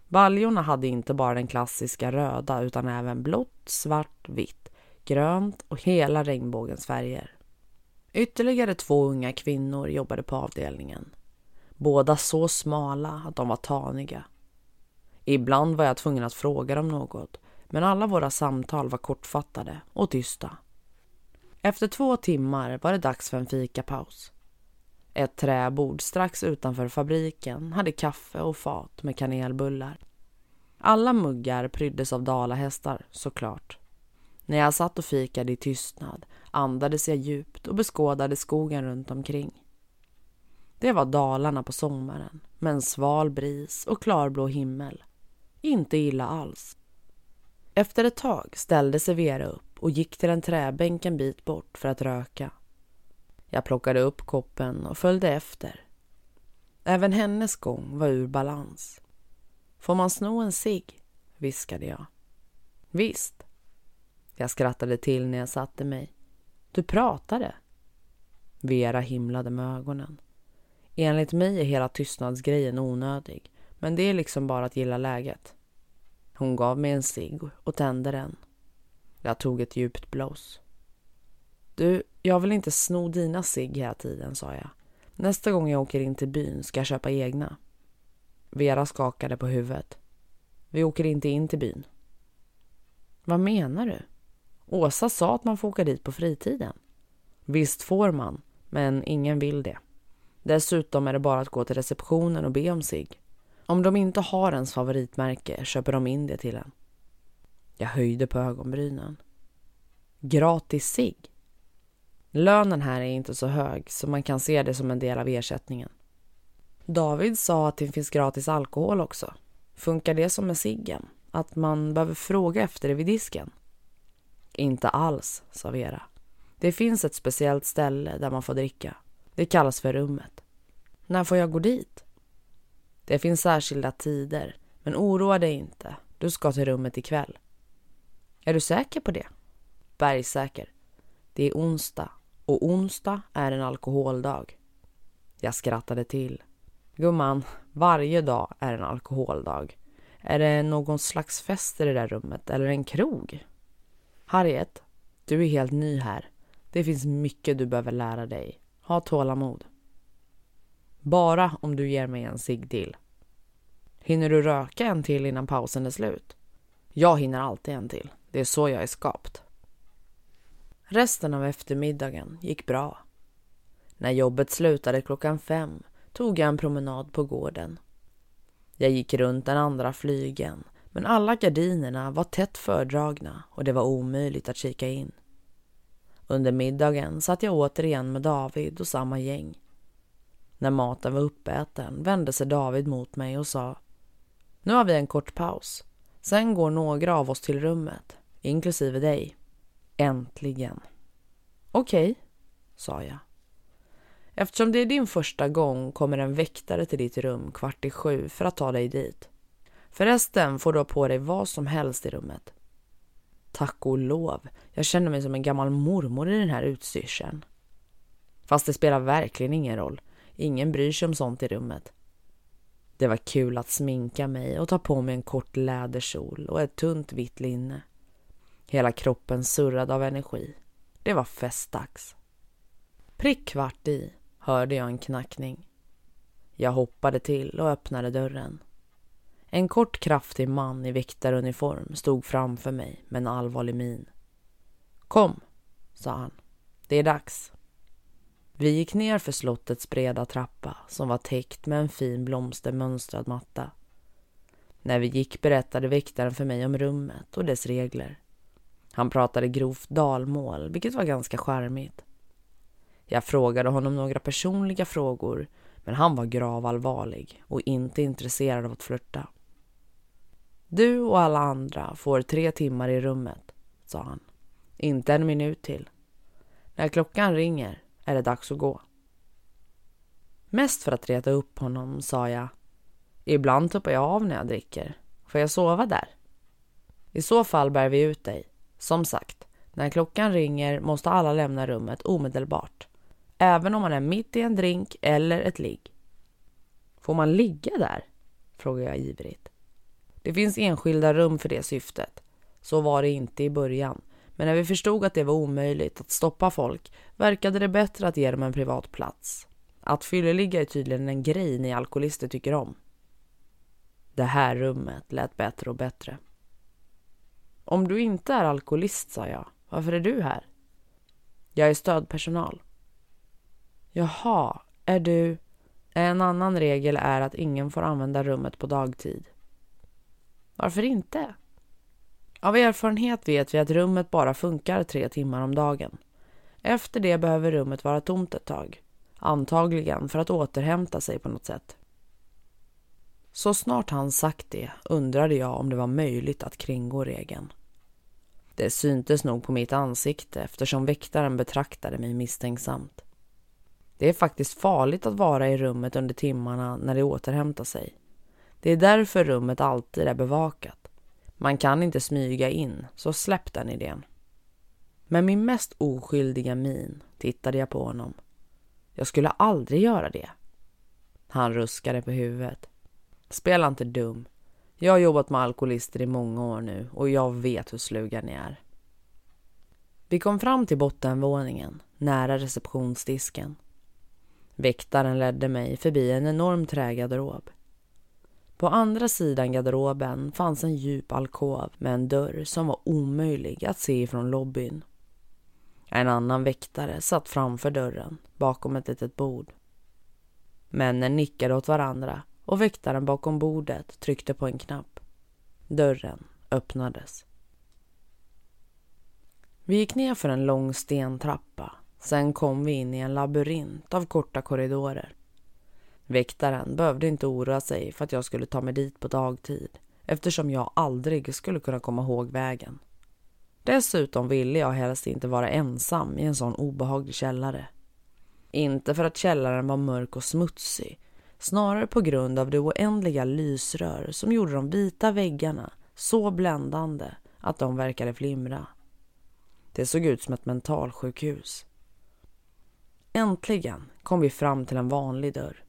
Baljorna hade inte bara den klassiska röda utan även blått, svart, vitt, grönt och hela regnbågens färger. Ytterligare två unga kvinnor jobbade på avdelningen. Båda så smala att de var taniga. Ibland var jag tvungen att fråga dem något men alla våra samtal var kortfattade och tysta. Efter två timmar var det dags för en fikapaus. Ett träbord strax utanför fabriken hade kaffe och fat med kanelbullar. Alla muggar pryddes av dalahästar, såklart. När jag satt och fikade i tystnad andades jag djupt och beskådade skogen runt omkring. Det var Dalarna på sommaren med en sval bris och klarblå himmel. Inte illa alls. Efter ett tag ställde sig Vera upp och gick till en träbänk en bit bort för att röka. Jag plockade upp koppen och följde efter. Även hennes gång var ur balans. Får man sno en cigg? viskade jag. Visst. Jag skrattade till när jag satte mig. Du pratade. Vera himlade med ögonen. Enligt mig är hela tystnadsgrejen onödig, men det är liksom bara att gilla läget. Hon gav mig en cigg och tände den. Jag tog ett djupt blås. Du, jag vill inte sno dina cigg hela tiden, sa jag. Nästa gång jag åker in till byn ska jag köpa egna. Vera skakade på huvudet. Vi åker inte in till byn. Vad menar du? Åsa sa att man får åka dit på fritiden. Visst får man, men ingen vill det. Dessutom är det bara att gå till receptionen och be om sig. Om de inte har ens favoritmärke köper de in det till en. Jag höjde på ögonbrynen. Gratis sig? Lönen här är inte så hög så man kan se det som en del av ersättningen. David sa att det finns gratis alkohol också. Funkar det som med ciggen? Att man behöver fråga efter det vid disken? Inte alls, sa Vera. Det finns ett speciellt ställe där man får dricka. Det kallas för rummet. När får jag gå dit? Det finns särskilda tider, men oroa dig inte. Du ska till rummet ikväll. Är du säker på det? Bergsäker. Det är onsdag och onsdag är en alkoholdag. Jag skrattade till. Gumman, varje dag är en alkoholdag. Är det någon slags fest i det där rummet eller en krog? Harriet, du är helt ny här. Det finns mycket du behöver lära dig. Ha tålamod. Bara om du ger mig en cigg till. Hinner du röka en till innan pausen är slut? Jag hinner alltid en till. Det är så jag är skapt. Resten av eftermiddagen gick bra. När jobbet slutade klockan fem tog jag en promenad på gården. Jag gick runt den andra flygen men alla gardinerna var tätt fördragna och det var omöjligt att kika in. Under middagen satt jag återigen med David och samma gäng. När maten var uppäten vände sig David mot mig och sa Nu har vi en kort paus. Sen går några av oss till rummet, inklusive dig. Äntligen. Okej, okay, sa jag. Eftersom det är din första gång kommer en väktare till ditt rum kvart i sju för att ta dig dit. Förresten får du ha på dig vad som helst i rummet. Tack och lov, jag känner mig som en gammal mormor i den här utstyrseln. Fast det spelar verkligen ingen roll. Ingen bryr sig om sånt i rummet. Det var kul att sminka mig och ta på mig en kort läderkjol och ett tunt vitt linne. Hela kroppen surrade av energi. Det var festdags. Prick kvart i hörde jag en knackning. Jag hoppade till och öppnade dörren. En kort kraftig man i väktaruniform stod framför mig med en allvarlig min. Kom, sa han. Det är dags. Vi gick ner för slottets breda trappa som var täckt med en fin blomstermönstrad matta. När vi gick berättade väktaren för mig om rummet och dess regler. Han pratade grovt dalmål, vilket var ganska charmigt. Jag frågade honom några personliga frågor, men han var gravallvarlig och inte intresserad av att flirta. Du och alla andra får tre timmar i rummet, sa han. Inte en minut till. När klockan ringer är det dags att gå. Mest för att reta upp honom sa jag Ibland tuppar jag av när jag dricker. Får jag sova där? I så fall bär vi ut dig. Som sagt, när klockan ringer måste alla lämna rummet omedelbart. Även om man är mitt i en drink eller ett ligg. Får man ligga där? frågar jag ivrigt. Det finns enskilda rum för det syftet. Så var det inte i början. Men när vi förstod att det var omöjligt att stoppa folk verkade det bättre att ge dem en privat plats. Att fylleligga är tydligen en grej ni alkoholister tycker om. Det här rummet lät bättre och bättre. Om du inte är alkoholist, sa jag, varför är du här? Jag är stödpersonal. Jaha, är du... En annan regel är att ingen får använda rummet på dagtid. Varför inte? Av erfarenhet vet vi att rummet bara funkar tre timmar om dagen. Efter det behöver rummet vara tomt ett tag. Antagligen för att återhämta sig på något sätt. Så snart han sagt det undrade jag om det var möjligt att kringgå regeln. Det syntes nog på mitt ansikte eftersom väktaren betraktade mig misstänksamt. Det är faktiskt farligt att vara i rummet under timmarna när det återhämtar sig. Det är därför rummet alltid är bevakat. Man kan inte smyga in, så släpp den idén. Med min mest oskyldiga min tittade jag på honom. Jag skulle aldrig göra det. Han ruskade på huvudet. Spela inte dum. Jag har jobbat med alkoholister i många år nu och jag vet hur sluga ni är. Vi kom fram till bottenvåningen, nära receptionsdisken. Väktaren ledde mig förbi en enorm trägarderob. På andra sidan garderoben fanns en djup alkov med en dörr som var omöjlig att se ifrån lobbyn. En annan väktare satt framför dörren, bakom ett litet bord. Männen nickade åt varandra och väktaren bakom bordet tryckte på en knapp. Dörren öppnades. Vi gick ner för en lång stentrappa. Sen kom vi in i en labyrint av korta korridorer. Väktaren behövde inte oroa sig för att jag skulle ta mig dit på dagtid eftersom jag aldrig skulle kunna komma ihåg vägen. Dessutom ville jag helst inte vara ensam i en sån obehaglig källare. Inte för att källaren var mörk och smutsig, snarare på grund av det oändliga lysrör som gjorde de vita väggarna så bländande att de verkade flimra. Det såg ut som ett mentalsjukhus. Äntligen kom vi fram till en vanlig dörr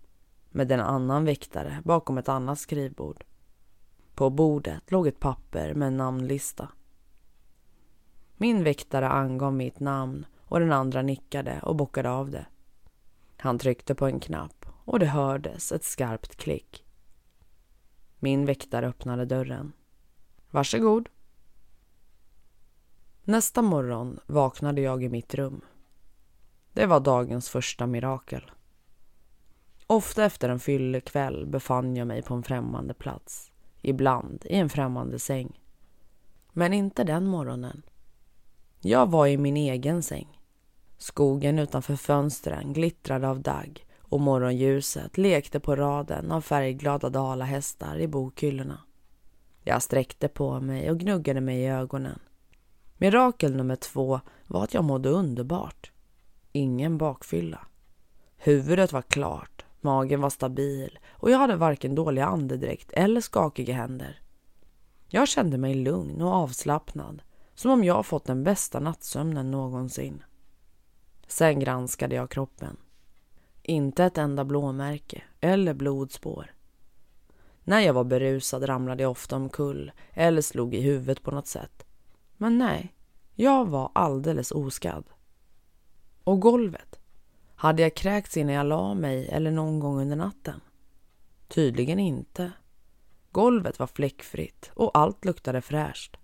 med en annan väktare bakom ett annat skrivbord. På bordet låg ett papper med en namnlista. Min väktare angav mitt namn och den andra nickade och bockade av det. Han tryckte på en knapp och det hördes ett skarpt klick. Min väktare öppnade dörren. Varsågod. Nästa morgon vaknade jag i mitt rum. Det var dagens första mirakel. Ofta efter en fyllekväll befann jag mig på en främmande plats. Ibland i en främmande säng. Men inte den morgonen. Jag var i min egen säng. Skogen utanför fönstren glittrade av dagg och morgonljuset lekte på raden av färgglada dalahästar i bokhyllorna. Jag sträckte på mig och gnuggade mig i ögonen. Mirakel nummer två var att jag mådde underbart. Ingen bakfylla. Huvudet var klart, magen var stabil och jag hade varken dålig andedräkt eller skakiga händer. Jag kände mig lugn och avslappnad, som om jag fått den bästa nattsömnen någonsin. Sen granskade jag kroppen. Inte ett enda blåmärke eller blodspår. När jag var berusad ramlade jag ofta omkull eller slog i huvudet på något sätt. Men nej, jag var alldeles oskadd. Och golvet? Hade jag kräkts innan jag la mig eller någon gång under natten? Tydligen inte. Golvet var fläckfritt och allt luktade fräscht.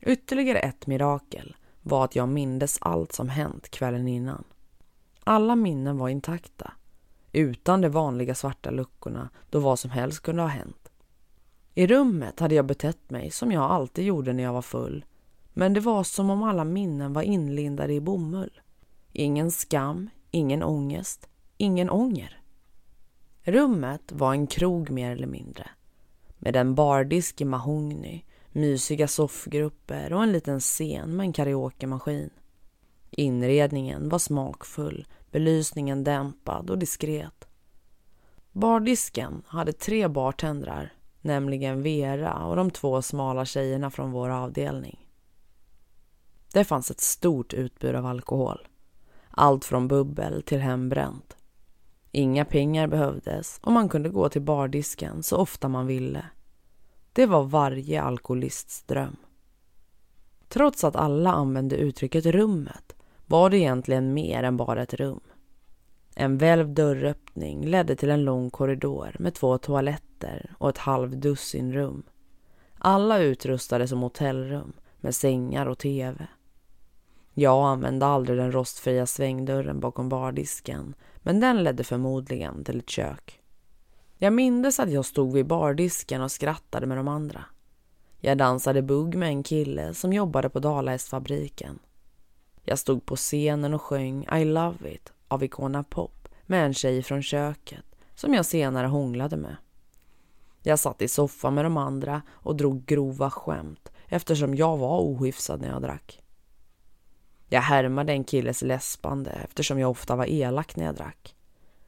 Ytterligare ett mirakel var att jag mindes allt som hänt kvällen innan. Alla minnen var intakta, utan de vanliga svarta luckorna då vad som helst kunde ha hänt. I rummet hade jag betett mig som jag alltid gjorde när jag var full, men det var som om alla minnen var inlindade i bomull. Ingen skam, ingen ångest, ingen ånger. Rummet var en krog mer eller mindre, med en bardisk i mahogny, mysiga soffgrupper och en liten scen med en karaokemaskin. Inredningen var smakfull, belysningen dämpad och diskret. Bardisken hade tre bartendrar, nämligen Vera och de två smala tjejerna från vår avdelning. Det fanns ett stort utbud av alkohol. Allt från bubbel till hembränt. Inga pengar behövdes och man kunde gå till bardisken så ofta man ville. Det var varje alkoholists dröm. Trots att alla använde uttrycket rummet var det egentligen mer än bara ett rum. En välvd dörröppning ledde till en lång korridor med två toaletter och ett halvdussin rum. Alla utrustade som hotellrum med sängar och tv. Jag använde aldrig den rostfria svängdörren bakom bardisken men den ledde förmodligen till ett kök. Jag mindes att jag stod vid bardisken och skrattade med de andra. Jag dansade bugg med en kille som jobbade på Dalahästfabriken. Jag stod på scenen och sjöng I love it av Icona Pop med en tjej från köket som jag senare hånglade med. Jag satt i soffan med de andra och drog grova skämt eftersom jag var ohyfsad när jag drack. Jag härmade en killes läspande eftersom jag ofta var elak när jag drack.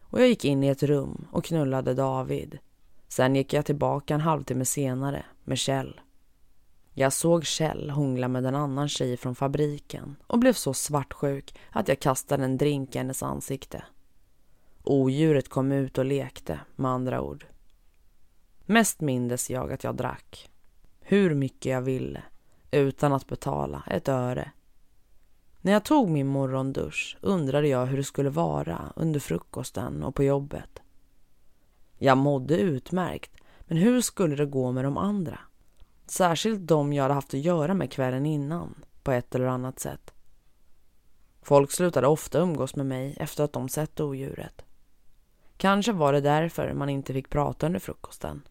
Och jag gick in i ett rum och knullade David. Sen gick jag tillbaka en halvtimme senare med Kjell. Jag såg Kjell hångla med en annan tjej från fabriken och blev så svartsjuk att jag kastade en drink i hennes ansikte. Odjuret kom ut och lekte, med andra ord. Mest mindes jag att jag drack. Hur mycket jag ville, utan att betala ett öre. När jag tog min morgondusch undrade jag hur det skulle vara under frukosten och på jobbet. Jag mådde utmärkt, men hur skulle det gå med de andra? Särskilt de jag hade haft att göra med kvällen innan, på ett eller annat sätt. Folk slutade ofta umgås med mig efter att de sett odjuret. Kanske var det därför man inte fick prata under frukosten.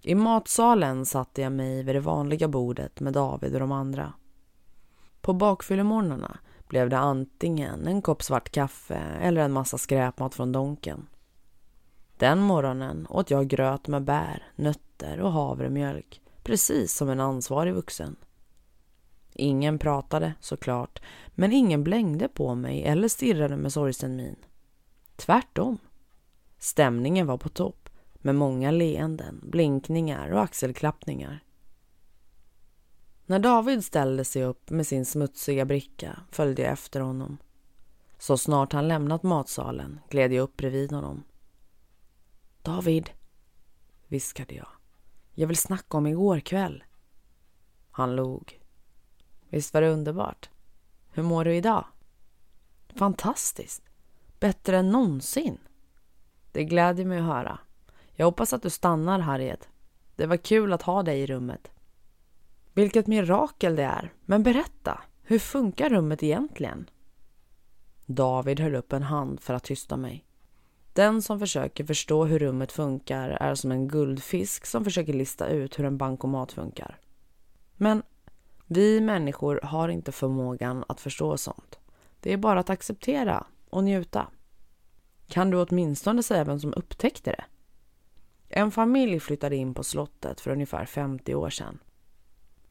I matsalen satte jag mig vid det vanliga bordet med David och de andra. På bakfyllemorgnarna blev det antingen en kopp svart kaffe eller en massa skräpmat från Donken. Den morgonen åt jag gröt med bär, nötter och havremjölk, precis som en ansvarig vuxen. Ingen pratade såklart, men ingen blängde på mig eller stirrade med sorgsen min. Tvärtom. Stämningen var på topp med många leenden, blinkningar och axelklappningar. När David ställde sig upp med sin smutsiga bricka följde jag efter honom. Så snart han lämnat matsalen gled jag upp bredvid honom. David, viskade jag. Jag vill snacka om igår kväll. Han log. Visst var det underbart? Hur mår du idag? Fantastiskt. Bättre än någonsin. Det gläder mig att höra. Jag hoppas att du stannar, Harriet. Det var kul att ha dig i rummet. Vilket mirakel det är. Men berätta, hur funkar rummet egentligen? David höll upp en hand för att tysta mig. Den som försöker förstå hur rummet funkar är som en guldfisk som försöker lista ut hur en bankomat funkar. Men vi människor har inte förmågan att förstå sånt. Det är bara att acceptera och njuta. Kan du åtminstone säga vem som upptäckte det? En familj flyttade in på slottet för ungefär 50 år sedan.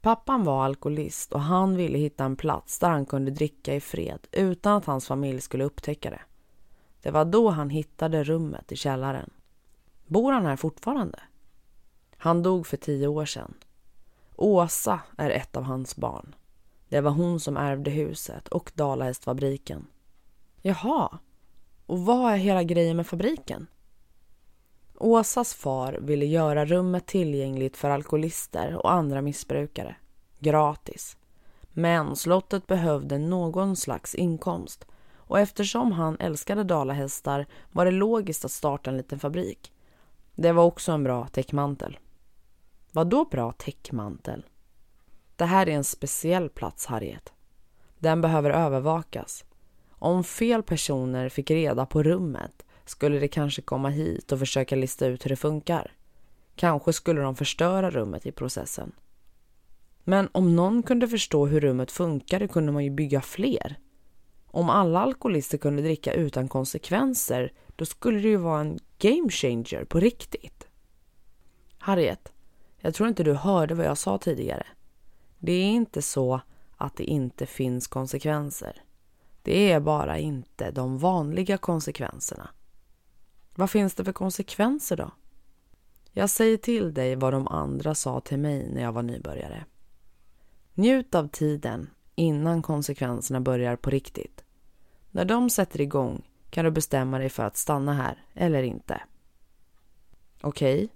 Pappan var alkoholist och han ville hitta en plats där han kunde dricka i fred utan att hans familj skulle upptäcka det. Det var då han hittade rummet i källaren. Bor han här fortfarande? Han dog för tio år sedan. Åsa är ett av hans barn. Det var hon som ärvde huset och Dalahästfabriken. Jaha, och vad är hela grejen med fabriken? Åsas far ville göra rummet tillgängligt för alkoholister och andra missbrukare. Gratis. Men slottet behövde någon slags inkomst och eftersom han älskade dalahästar var det logiskt att starta en liten fabrik. Det var också en bra täckmantel. Vad då bra täckmantel? Det här är en speciell plats, Harriet. Den behöver övervakas. Om fel personer fick reda på rummet skulle de kanske komma hit och försöka lista ut hur det funkar. Kanske skulle de förstöra rummet i processen. Men om någon kunde förstå hur rummet funkade kunde man ju bygga fler. Om alla alkoholister kunde dricka utan konsekvenser då skulle det ju vara en game changer på riktigt. Harriet, jag tror inte du hörde vad jag sa tidigare. Det är inte så att det inte finns konsekvenser. Det är bara inte de vanliga konsekvenserna. Vad finns det för konsekvenser då? Jag säger till dig vad de andra sa till mig när jag var nybörjare. Njut av tiden innan konsekvenserna börjar på riktigt. När de sätter igång kan du bestämma dig för att stanna här eller inte. Okej, okay,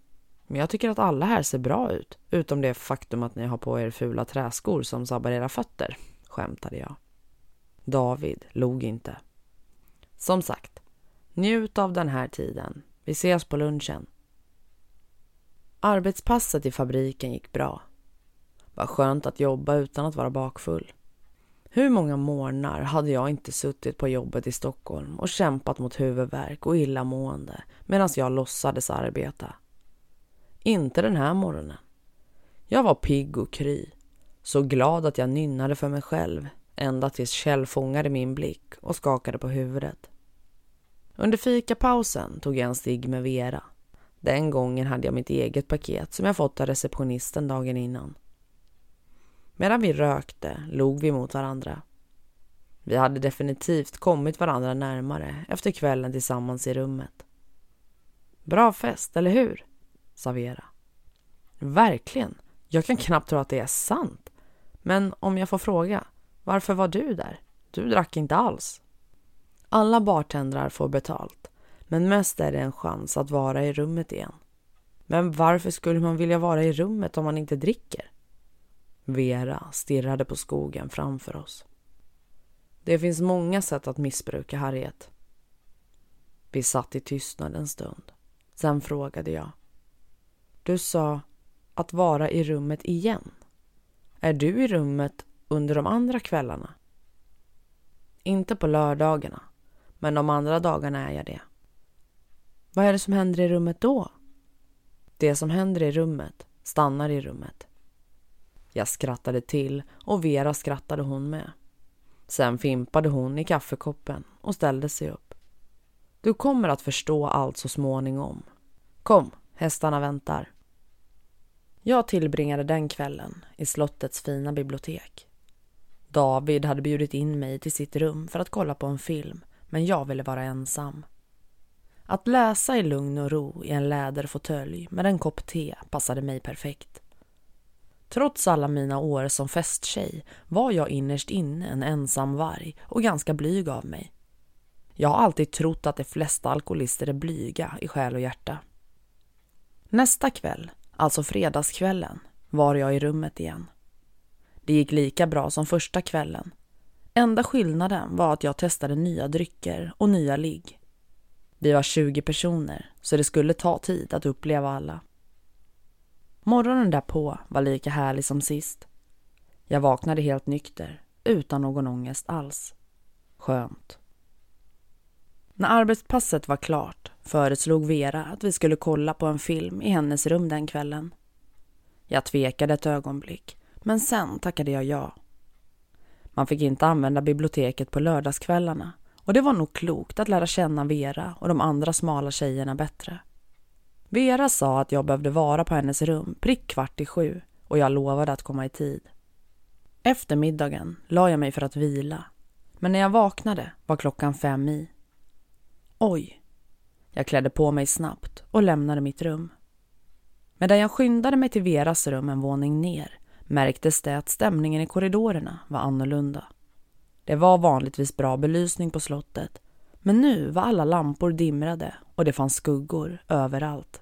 men jag tycker att alla här ser bra ut, utom det faktum att ni har på er fula träskor som sabbar era fötter, skämtade jag. David log inte. Som sagt, njut av den här tiden. Vi ses på lunchen. Arbetspasset i fabriken gick bra. Vad skönt att jobba utan att vara bakfull. Hur många morgnar hade jag inte suttit på jobbet i Stockholm och kämpat mot huvudvärk och illamående medan jag låtsades arbeta. Inte den här morgonen. Jag var pigg och kry. Så glad att jag nynnade för mig själv ända tills Kjell fångade min blick och skakade på huvudet. Under fikapausen tog jag en stig med Vera. Den gången hade jag mitt eget paket som jag fått av receptionisten dagen innan. Medan vi rökte log vi mot varandra. Vi hade definitivt kommit varandra närmare efter kvällen tillsammans i rummet. Bra fest, eller hur? sa Vera. Verkligen. Jag kan knappt tro att det är sant. Men om jag får fråga, varför var du där? Du drack inte alls. Alla bartendrar får betalt, men mest är det en chans att vara i rummet igen. Men varför skulle man vilja vara i rummet om man inte dricker? Vera stirrade på skogen framför oss. Det finns många sätt att missbruka Harriet. Vi satt i tystnad en stund. Sen frågade jag. Du sa att vara i rummet igen. Är du i rummet under de andra kvällarna? Inte på lördagarna, men de andra dagarna är jag det. Vad är det som händer i rummet då? Det som händer i rummet stannar i rummet. Jag skrattade till och Vera skrattade hon med. Sen fimpade hon i kaffekoppen och ställde sig upp. Du kommer att förstå allt så småningom. Kom, hästarna väntar. Jag tillbringade den kvällen i slottets fina bibliotek. David hade bjudit in mig till sitt rum för att kolla på en film, men jag ville vara ensam. Att läsa i lugn och ro i en läderfåtölj med en kopp te passade mig perfekt. Trots alla mina år som festtjej var jag innerst inne en ensam varg och ganska blyg av mig. Jag har alltid trott att de flesta alkoholister är blyga i själ och hjärta. Nästa kväll, alltså fredagskvällen, var jag i rummet igen. Det gick lika bra som första kvällen. Enda skillnaden var att jag testade nya drycker och nya ligg. Vi var 20 personer, så det skulle ta tid att uppleva alla. Morgonen därpå var lika härlig som sist. Jag vaknade helt nykter, utan någon ångest alls. Skönt. När arbetspasset var klart föreslog Vera att vi skulle kolla på en film i hennes rum den kvällen. Jag tvekade ett ögonblick, men sen tackade jag ja. Man fick inte använda biblioteket på lördagskvällarna och det var nog klokt att lära känna Vera och de andra smala tjejerna bättre. Vera sa att jag behövde vara på hennes rum prick kvart i sju och jag lovade att komma i tid. Efter middagen la jag mig för att vila. Men när jag vaknade var klockan fem i. Oj! Jag klädde på mig snabbt och lämnade mitt rum. Medan jag skyndade mig till Veras rum en våning ner märktes det att stämningen i korridorerna var annorlunda. Det var vanligtvis bra belysning på slottet men nu var alla lampor dimrade och det fanns skuggor överallt.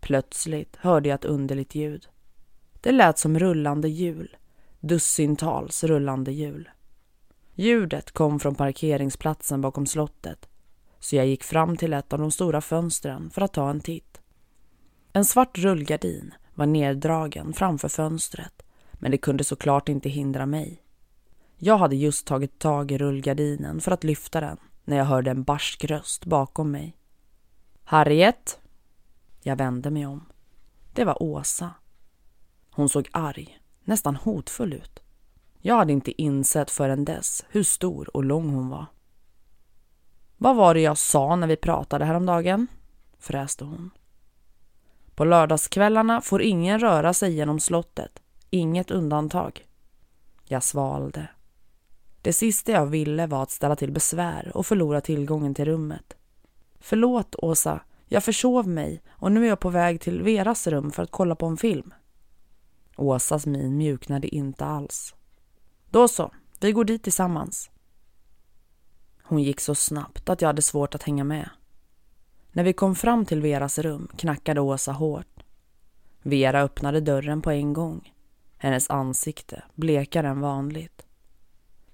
Plötsligt hörde jag ett underligt ljud. Det lät som rullande hjul, dussintals rullande hjul. Ljudet kom från parkeringsplatsen bakom slottet så jag gick fram till ett av de stora fönstren för att ta en titt. En svart rullgardin var neddragen framför fönstret men det kunde såklart inte hindra mig. Jag hade just tagit tag i rullgardinen för att lyfta den när jag hörde en barsk röst bakom mig. Harriet? Jag vände mig om. Det var Åsa. Hon såg arg, nästan hotfull ut. Jag hade inte insett förrän dess hur stor och lång hon var. Vad var det jag sa när vi pratade häromdagen? fräste hon. På lördagskvällarna får ingen röra sig genom slottet, inget undantag. Jag svalde. Det sista jag ville var att ställa till besvär och förlora tillgången till rummet. Förlåt, Åsa. Jag försov mig och nu är jag på väg till Veras rum för att kolla på en film. Åsas min mjuknade inte alls. Då så, vi går dit tillsammans. Hon gick så snabbt att jag hade svårt att hänga med. När vi kom fram till Veras rum knackade Åsa hårt. Vera öppnade dörren på en gång. Hennes ansikte blekare än vanligt.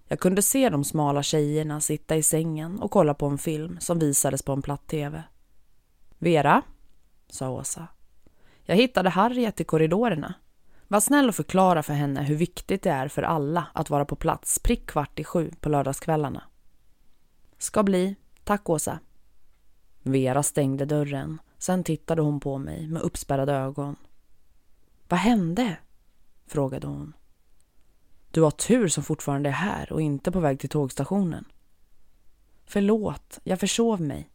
Jag kunde se de smala tjejerna sitta i sängen och kolla på en film som visades på en platt-tv. Vera, sa Åsa. Jag hittade Harriet i korridorerna. Var snäll och förklara för henne hur viktigt det är för alla att vara på plats prick kvart i sju på lördagskvällarna. Ska bli. Tack Åsa. Vera stängde dörren. Sen tittade hon på mig med uppspärrade ögon. Vad hände? frågade hon. Du har tur som fortfarande är här och inte på väg till tågstationen. Förlåt, jag försov mig.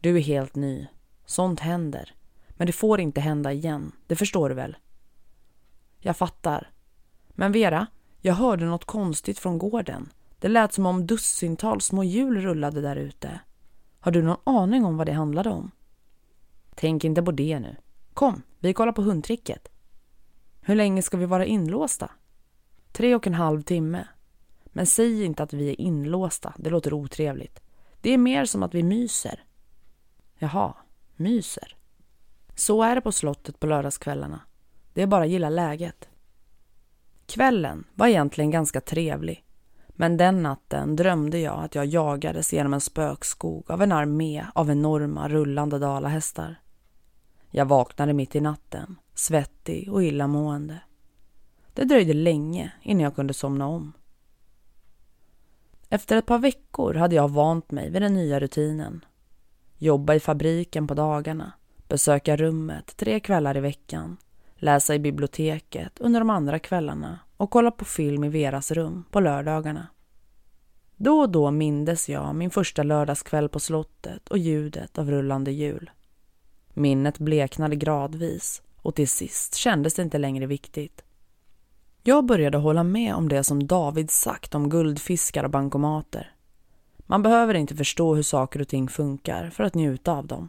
Du är helt ny. Sånt händer. Men det får inte hända igen, det förstår du väl? Jag fattar. Men Vera, jag hörde något konstigt från gården. Det lät som om dussintals små hjul rullade där ute. Har du någon aning om vad det handlade om? Tänk inte på det nu. Kom, vi kollar på hundtricket. Hur länge ska vi vara inlåsta? Tre och en halv timme. Men säg inte att vi är inlåsta, det låter otrevligt. Det är mer som att vi myser. Jaha, myser. Så är det på slottet på lördagskvällarna. Det är bara att gilla läget. Kvällen var egentligen ganska trevlig. Men den natten drömde jag att jag jagades genom en spökskog av en armé av enorma rullande dalahästar. Jag vaknade mitt i natten, svettig och illamående. Det dröjde länge innan jag kunde somna om. Efter ett par veckor hade jag vant mig vid den nya rutinen. Jobba i fabriken på dagarna, besöka rummet tre kvällar i veckan, läsa i biblioteket under de andra kvällarna och kolla på film i Veras rum på lördagarna. Då och då mindes jag min första lördagskväll på slottet och ljudet av rullande hjul. Minnet bleknade gradvis och till sist kändes det inte längre viktigt. Jag började hålla med om det som David sagt om guldfiskar och bankomater. Man behöver inte förstå hur saker och ting funkar för att njuta av dem.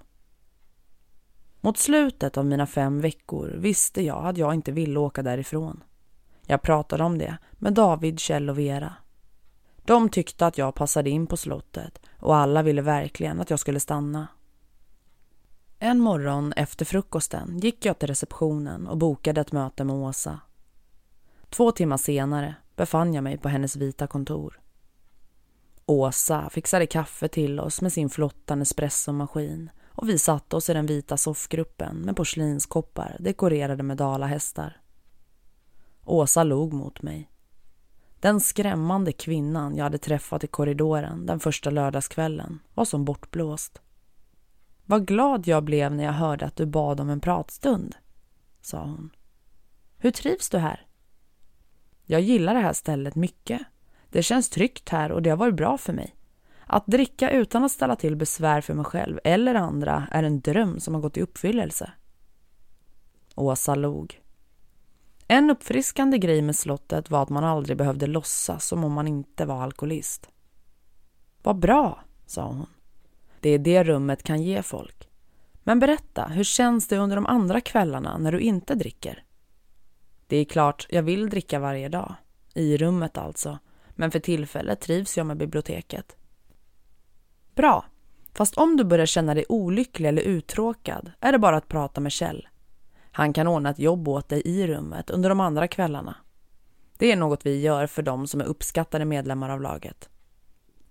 Mot slutet av mina fem veckor visste jag att jag inte ville åka därifrån. Jag pratade om det med David, Kjell och Vera. De tyckte att jag passade in på slottet och alla ville verkligen att jag skulle stanna. En morgon efter frukosten gick jag till receptionen och bokade ett möte med Åsa. Två timmar senare befann jag mig på hennes vita kontor. Åsa fixade kaffe till oss med sin flotta Nespresso-maskin och vi satte oss i den vita soffgruppen med porslinskoppar dekorerade med dalahästar. Åsa log mot mig. Den skrämmande kvinnan jag hade träffat i korridoren den första lördagskvällen var som bortblåst. Vad glad jag blev när jag hörde att du bad om en pratstund, sa hon. Hur trivs du här? Jag gillar det här stället mycket. Det känns tryggt här och det har varit bra för mig. Att dricka utan att ställa till besvär för mig själv eller andra är en dröm som har gått i uppfyllelse. Åsa log. En uppfriskande grej med slottet var att man aldrig behövde låtsas som om man inte var alkoholist. Vad bra, sa hon. Det är det rummet kan ge folk. Men berätta, hur känns det under de andra kvällarna när du inte dricker? Det är klart, jag vill dricka varje dag. I rummet alltså. Men för tillfället trivs jag med biblioteket. Bra. Fast om du börjar känna dig olycklig eller uttråkad är det bara att prata med Kjell. Han kan ordna ett jobb åt dig i rummet under de andra kvällarna. Det är något vi gör för de som är uppskattade medlemmar av laget.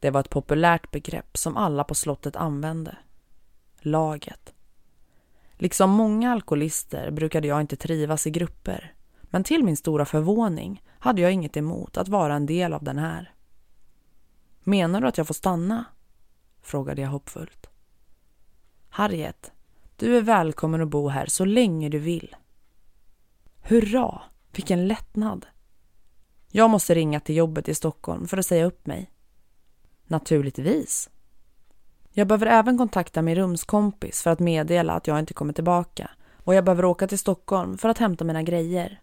Det var ett populärt begrepp som alla på slottet använde. Laget. Liksom många alkoholister brukade jag inte trivas i grupper. Men till min stora förvåning hade jag inget emot att vara en del av den här. Menar du att jag får stanna? Frågade jag hoppfullt. Harriet, du är välkommen att bo här så länge du vill. Hurra, vilken lättnad! Jag måste ringa till jobbet i Stockholm för att säga upp mig. Naturligtvis. Jag behöver även kontakta min rumskompis för att meddela att jag inte kommer tillbaka och jag behöver åka till Stockholm för att hämta mina grejer.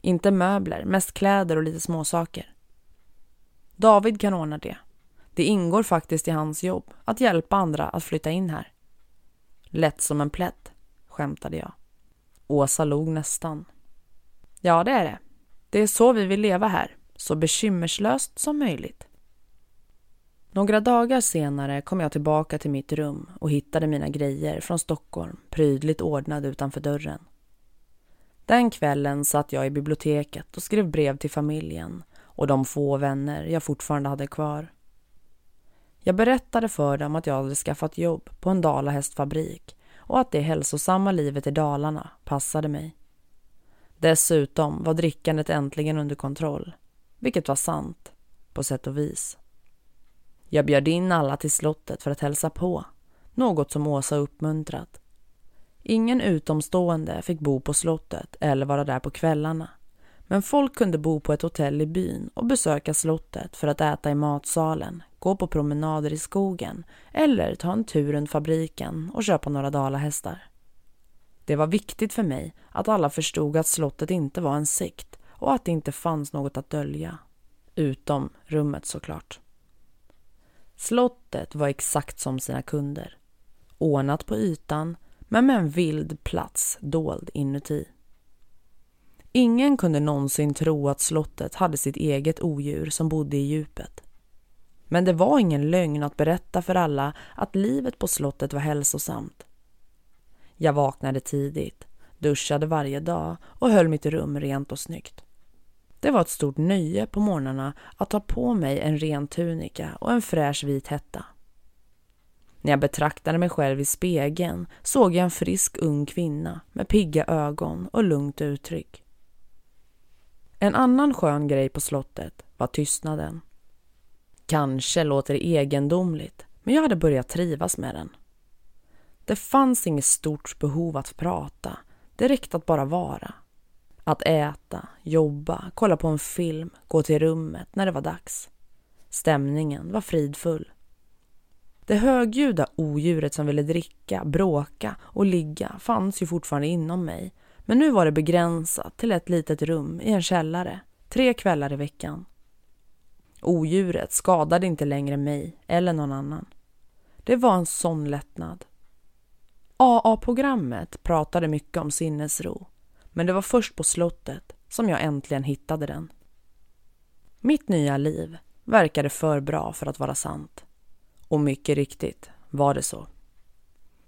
Inte möbler, mest kläder och lite småsaker. David kan ordna det. Det ingår faktiskt i hans jobb att hjälpa andra att flytta in här. Lätt som en plätt, skämtade jag. Åsa log nästan. Ja, det är det. Det är så vi vill leva här, så bekymmerslöst som möjligt. Några dagar senare kom jag tillbaka till mitt rum och hittade mina grejer från Stockholm prydligt ordnade utanför dörren. Den kvällen satt jag i biblioteket och skrev brev till familjen och de få vänner jag fortfarande hade kvar. Jag berättade för dem att jag hade skaffat jobb på en dalahästfabrik och att det hälsosamma livet i Dalarna passade mig. Dessutom var drickandet äntligen under kontroll, vilket var sant, på sätt och vis. Jag bjöd in alla till slottet för att hälsa på, något som Åsa uppmuntrat. Ingen utomstående fick bo på slottet eller vara där på kvällarna. Men folk kunde bo på ett hotell i byn och besöka slottet för att äta i matsalen, gå på promenader i skogen eller ta en tur runt fabriken och köpa några dalahästar. Det var viktigt för mig att alla förstod att slottet inte var en sikt och att det inte fanns något att dölja. Utom rummet såklart. Slottet var exakt som sina kunder. Ordnat på ytan men med en vild plats dold inuti. Ingen kunde någonsin tro att slottet hade sitt eget odjur som bodde i djupet. Men det var ingen lögn att berätta för alla att livet på slottet var hälsosamt. Jag vaknade tidigt, duschade varje dag och höll mitt rum rent och snyggt. Det var ett stort nöje på morgnarna att ta på mig en ren tunika och en fräsch vit hetta. När jag betraktade mig själv i spegeln såg jag en frisk ung kvinna med pigga ögon och lugnt uttryck. En annan skön grej på slottet var tystnaden. Kanske låter det egendomligt, men jag hade börjat trivas med den. Det fanns inget stort behov att prata, det räckte att bara vara. Att äta, jobba, kolla på en film, gå till rummet när det var dags. Stämningen var fridfull. Det högljudda odjuret som ville dricka, bråka och ligga fanns ju fortfarande inom mig. Men nu var det begränsat till ett litet rum i en källare, tre kvällar i veckan. Odjuret skadade inte längre mig eller någon annan. Det var en sån lättnad. AA-programmet pratade mycket om sinnesro, men det var först på slottet som jag äntligen hittade den. Mitt nya liv verkade för bra för att vara sant. Och mycket riktigt var det så.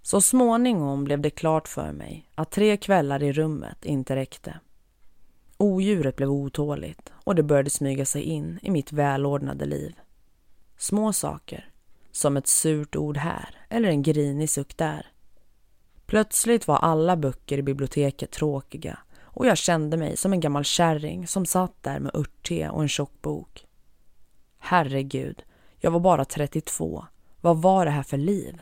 Så småningom blev det klart för mig att tre kvällar i rummet inte räckte. Odjuret blev otåligt och det började smyga sig in i mitt välordnade liv. Små saker, som ett surt ord här eller en grinig suck där. Plötsligt var alla böcker i biblioteket tråkiga och jag kände mig som en gammal kärring som satt där med örtte och en tjock bok. Herregud, jag var bara 32. Vad var det här för liv?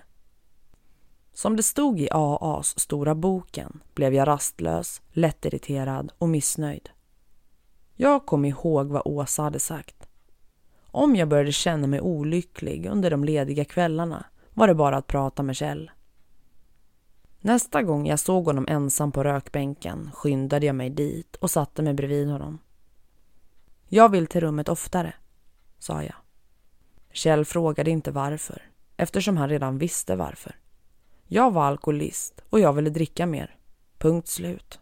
Som det stod i AAs stora boken blev jag rastlös, lättirriterad och missnöjd. Jag kom ihåg vad Åsa hade sagt. Om jag började känna mig olycklig under de lediga kvällarna var det bara att prata med Kjell. Nästa gång jag såg honom ensam på rökbänken skyndade jag mig dit och satte mig bredvid honom. Jag vill till rummet oftare, sa jag. Kjell frågade inte varför, eftersom han redan visste varför. Jag var alkoholist och jag ville dricka mer. Punkt slut.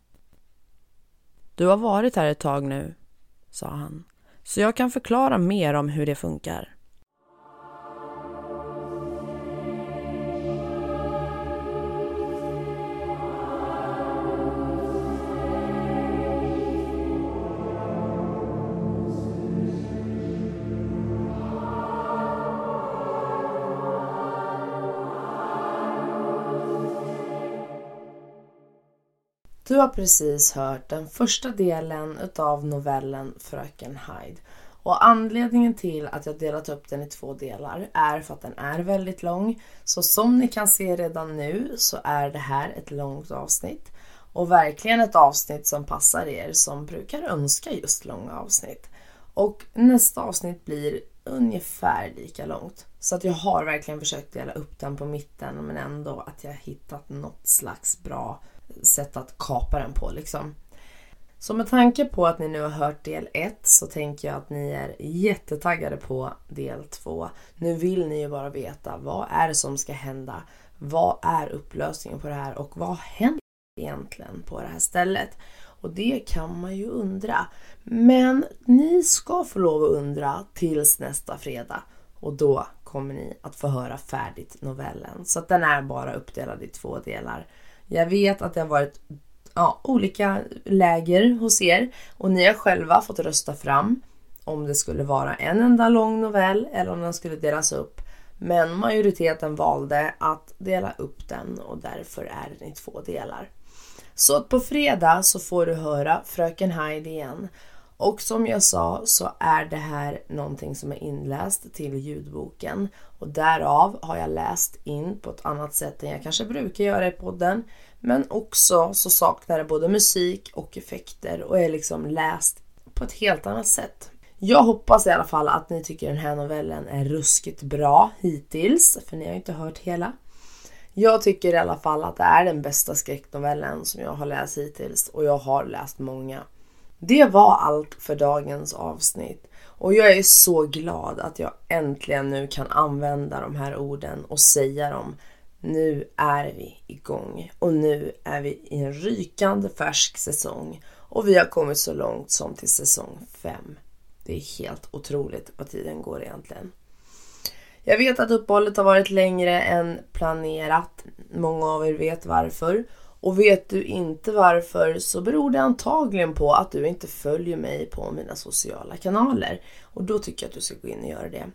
Du har varit här ett tag nu, sa han, så jag kan förklara mer om hur det funkar. Du har precis hört den första delen utav novellen Fröken Hyde. Och anledningen till att jag delat upp den i två delar är för att den är väldigt lång. Så som ni kan se redan nu så är det här ett långt avsnitt. Och verkligen ett avsnitt som passar er som brukar önska just långa avsnitt. Och nästa avsnitt blir ungefär lika långt. Så att jag har verkligen försökt dela upp den på mitten men ändå att jag hittat något slags bra sätt att kapa den på liksom. Så med tanke på att ni nu har hört del 1 så tänker jag att ni är jättetaggade på del 2. Nu vill ni ju bara veta vad är det som ska hända? Vad är upplösningen på det här och vad händer egentligen på det här stället? Och det kan man ju undra. Men ni ska få lov att undra tills nästa fredag och då kommer ni att få höra färdigt novellen. Så att den är bara uppdelad i två delar. Jag vet att det har varit ja, olika läger hos er och ni har själva fått rösta fram om det skulle vara en enda lång novell eller om den skulle delas upp. Men majoriteten valde att dela upp den och därför är den i två delar. Så på fredag så får du höra Fröken Hyde igen. Och som jag sa så är det här någonting som är inläst till ljudboken och därav har jag läst in på ett annat sätt än jag kanske brukar göra i podden. Men också så saknar det både musik och effekter och är liksom läst på ett helt annat sätt. Jag hoppas i alla fall att ni tycker den här novellen är ruskigt bra hittills, för ni har ju inte hört hela. Jag tycker i alla fall att det är den bästa skräcknovellen som jag har läst hittills och jag har läst många. Det var allt för dagens avsnitt och jag är så glad att jag äntligen nu kan använda de här orden och säga dem. Nu är vi igång och nu är vi i en rykande färsk säsong och vi har kommit så långt som till säsong 5. Det är helt otroligt vad tiden går egentligen. Jag vet att uppehållet har varit längre än planerat. Många av er vet varför. Och vet du inte varför så beror det antagligen på att du inte följer mig på mina sociala kanaler. Och då tycker jag att du ska gå in och göra det.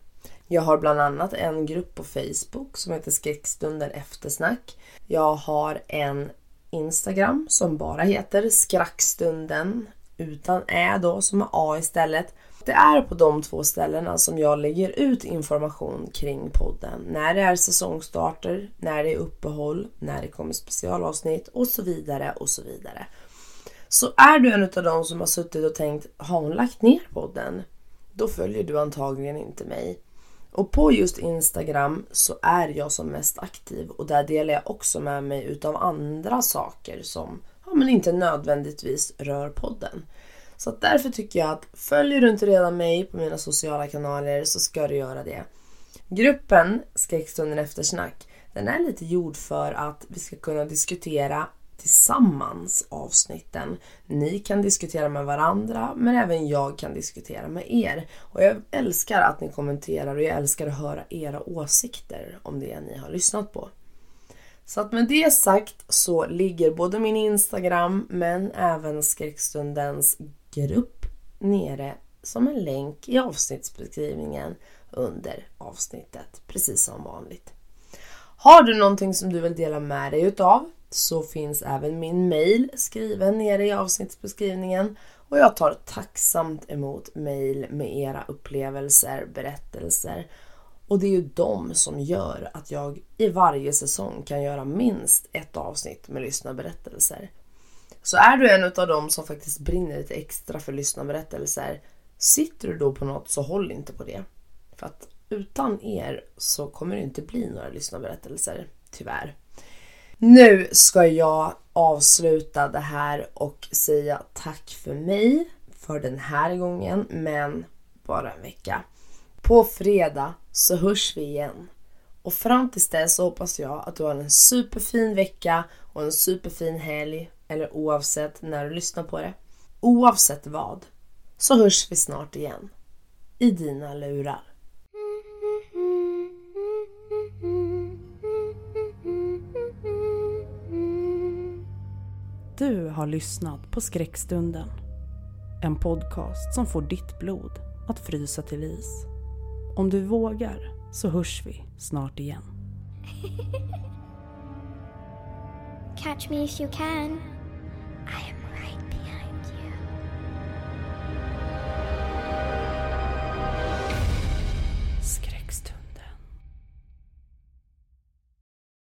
Jag har bland annat en grupp på Facebook som heter Skräckstunden eftersnack. Jag har en Instagram som bara heter Skrackstunden utan ä då som är a istället. Det är på de två ställena som jag lägger ut information kring podden. När det är säsongstarter, när det är uppehåll, när det kommer specialavsnitt och så vidare och så vidare. Så är du en av de som har suttit och tänkt, har hon lagt ner podden? Då följer du antagligen inte mig. Och på just Instagram så är jag som mest aktiv och där delar jag också med mig utav andra saker som ja, men inte nödvändigtvis rör podden. Så därför tycker jag att följer du inte redan mig på mina sociala kanaler så ska du göra det. Gruppen Skräckstunden eftersnack den är lite gjord för att vi ska kunna diskutera tillsammans avsnitten. Ni kan diskutera med varandra men även jag kan diskutera med er. Och jag älskar att ni kommenterar och jag älskar att höra era åsikter om det ni har lyssnat på. Så att med det sagt så ligger både min Instagram men även Skräckstundens grupp nere som en länk i avsnittsbeskrivningen under avsnittet, precis som vanligt. Har du någonting som du vill dela med dig utav så finns även min mail skriven nere i avsnittsbeskrivningen och jag tar tacksamt emot mail med era upplevelser, berättelser och det är ju de som gör att jag i varje säsong kan göra minst ett avsnitt med lyssnarberättelser. Så är du en av dem som faktiskt brinner lite extra för lyssnarberättelser, sitter du då på något så håll inte på det. För att utan er så kommer det inte bli några lyssnarberättelser, tyvärr. Nu ska jag avsluta det här och säga tack för mig för den här gången, men bara en vecka. På fredag så hörs vi igen. Och fram tills dess så hoppas jag att du har en superfin vecka och en superfin helg. Eller oavsett när du lyssnar på det. Oavsett vad. Så hörs vi snart igen. I dina lurar. Du har lyssnat på Skräckstunden. En podcast som får ditt blod att frysa till is. Om du vågar så hörs vi snart igen. Catch me if you can. I am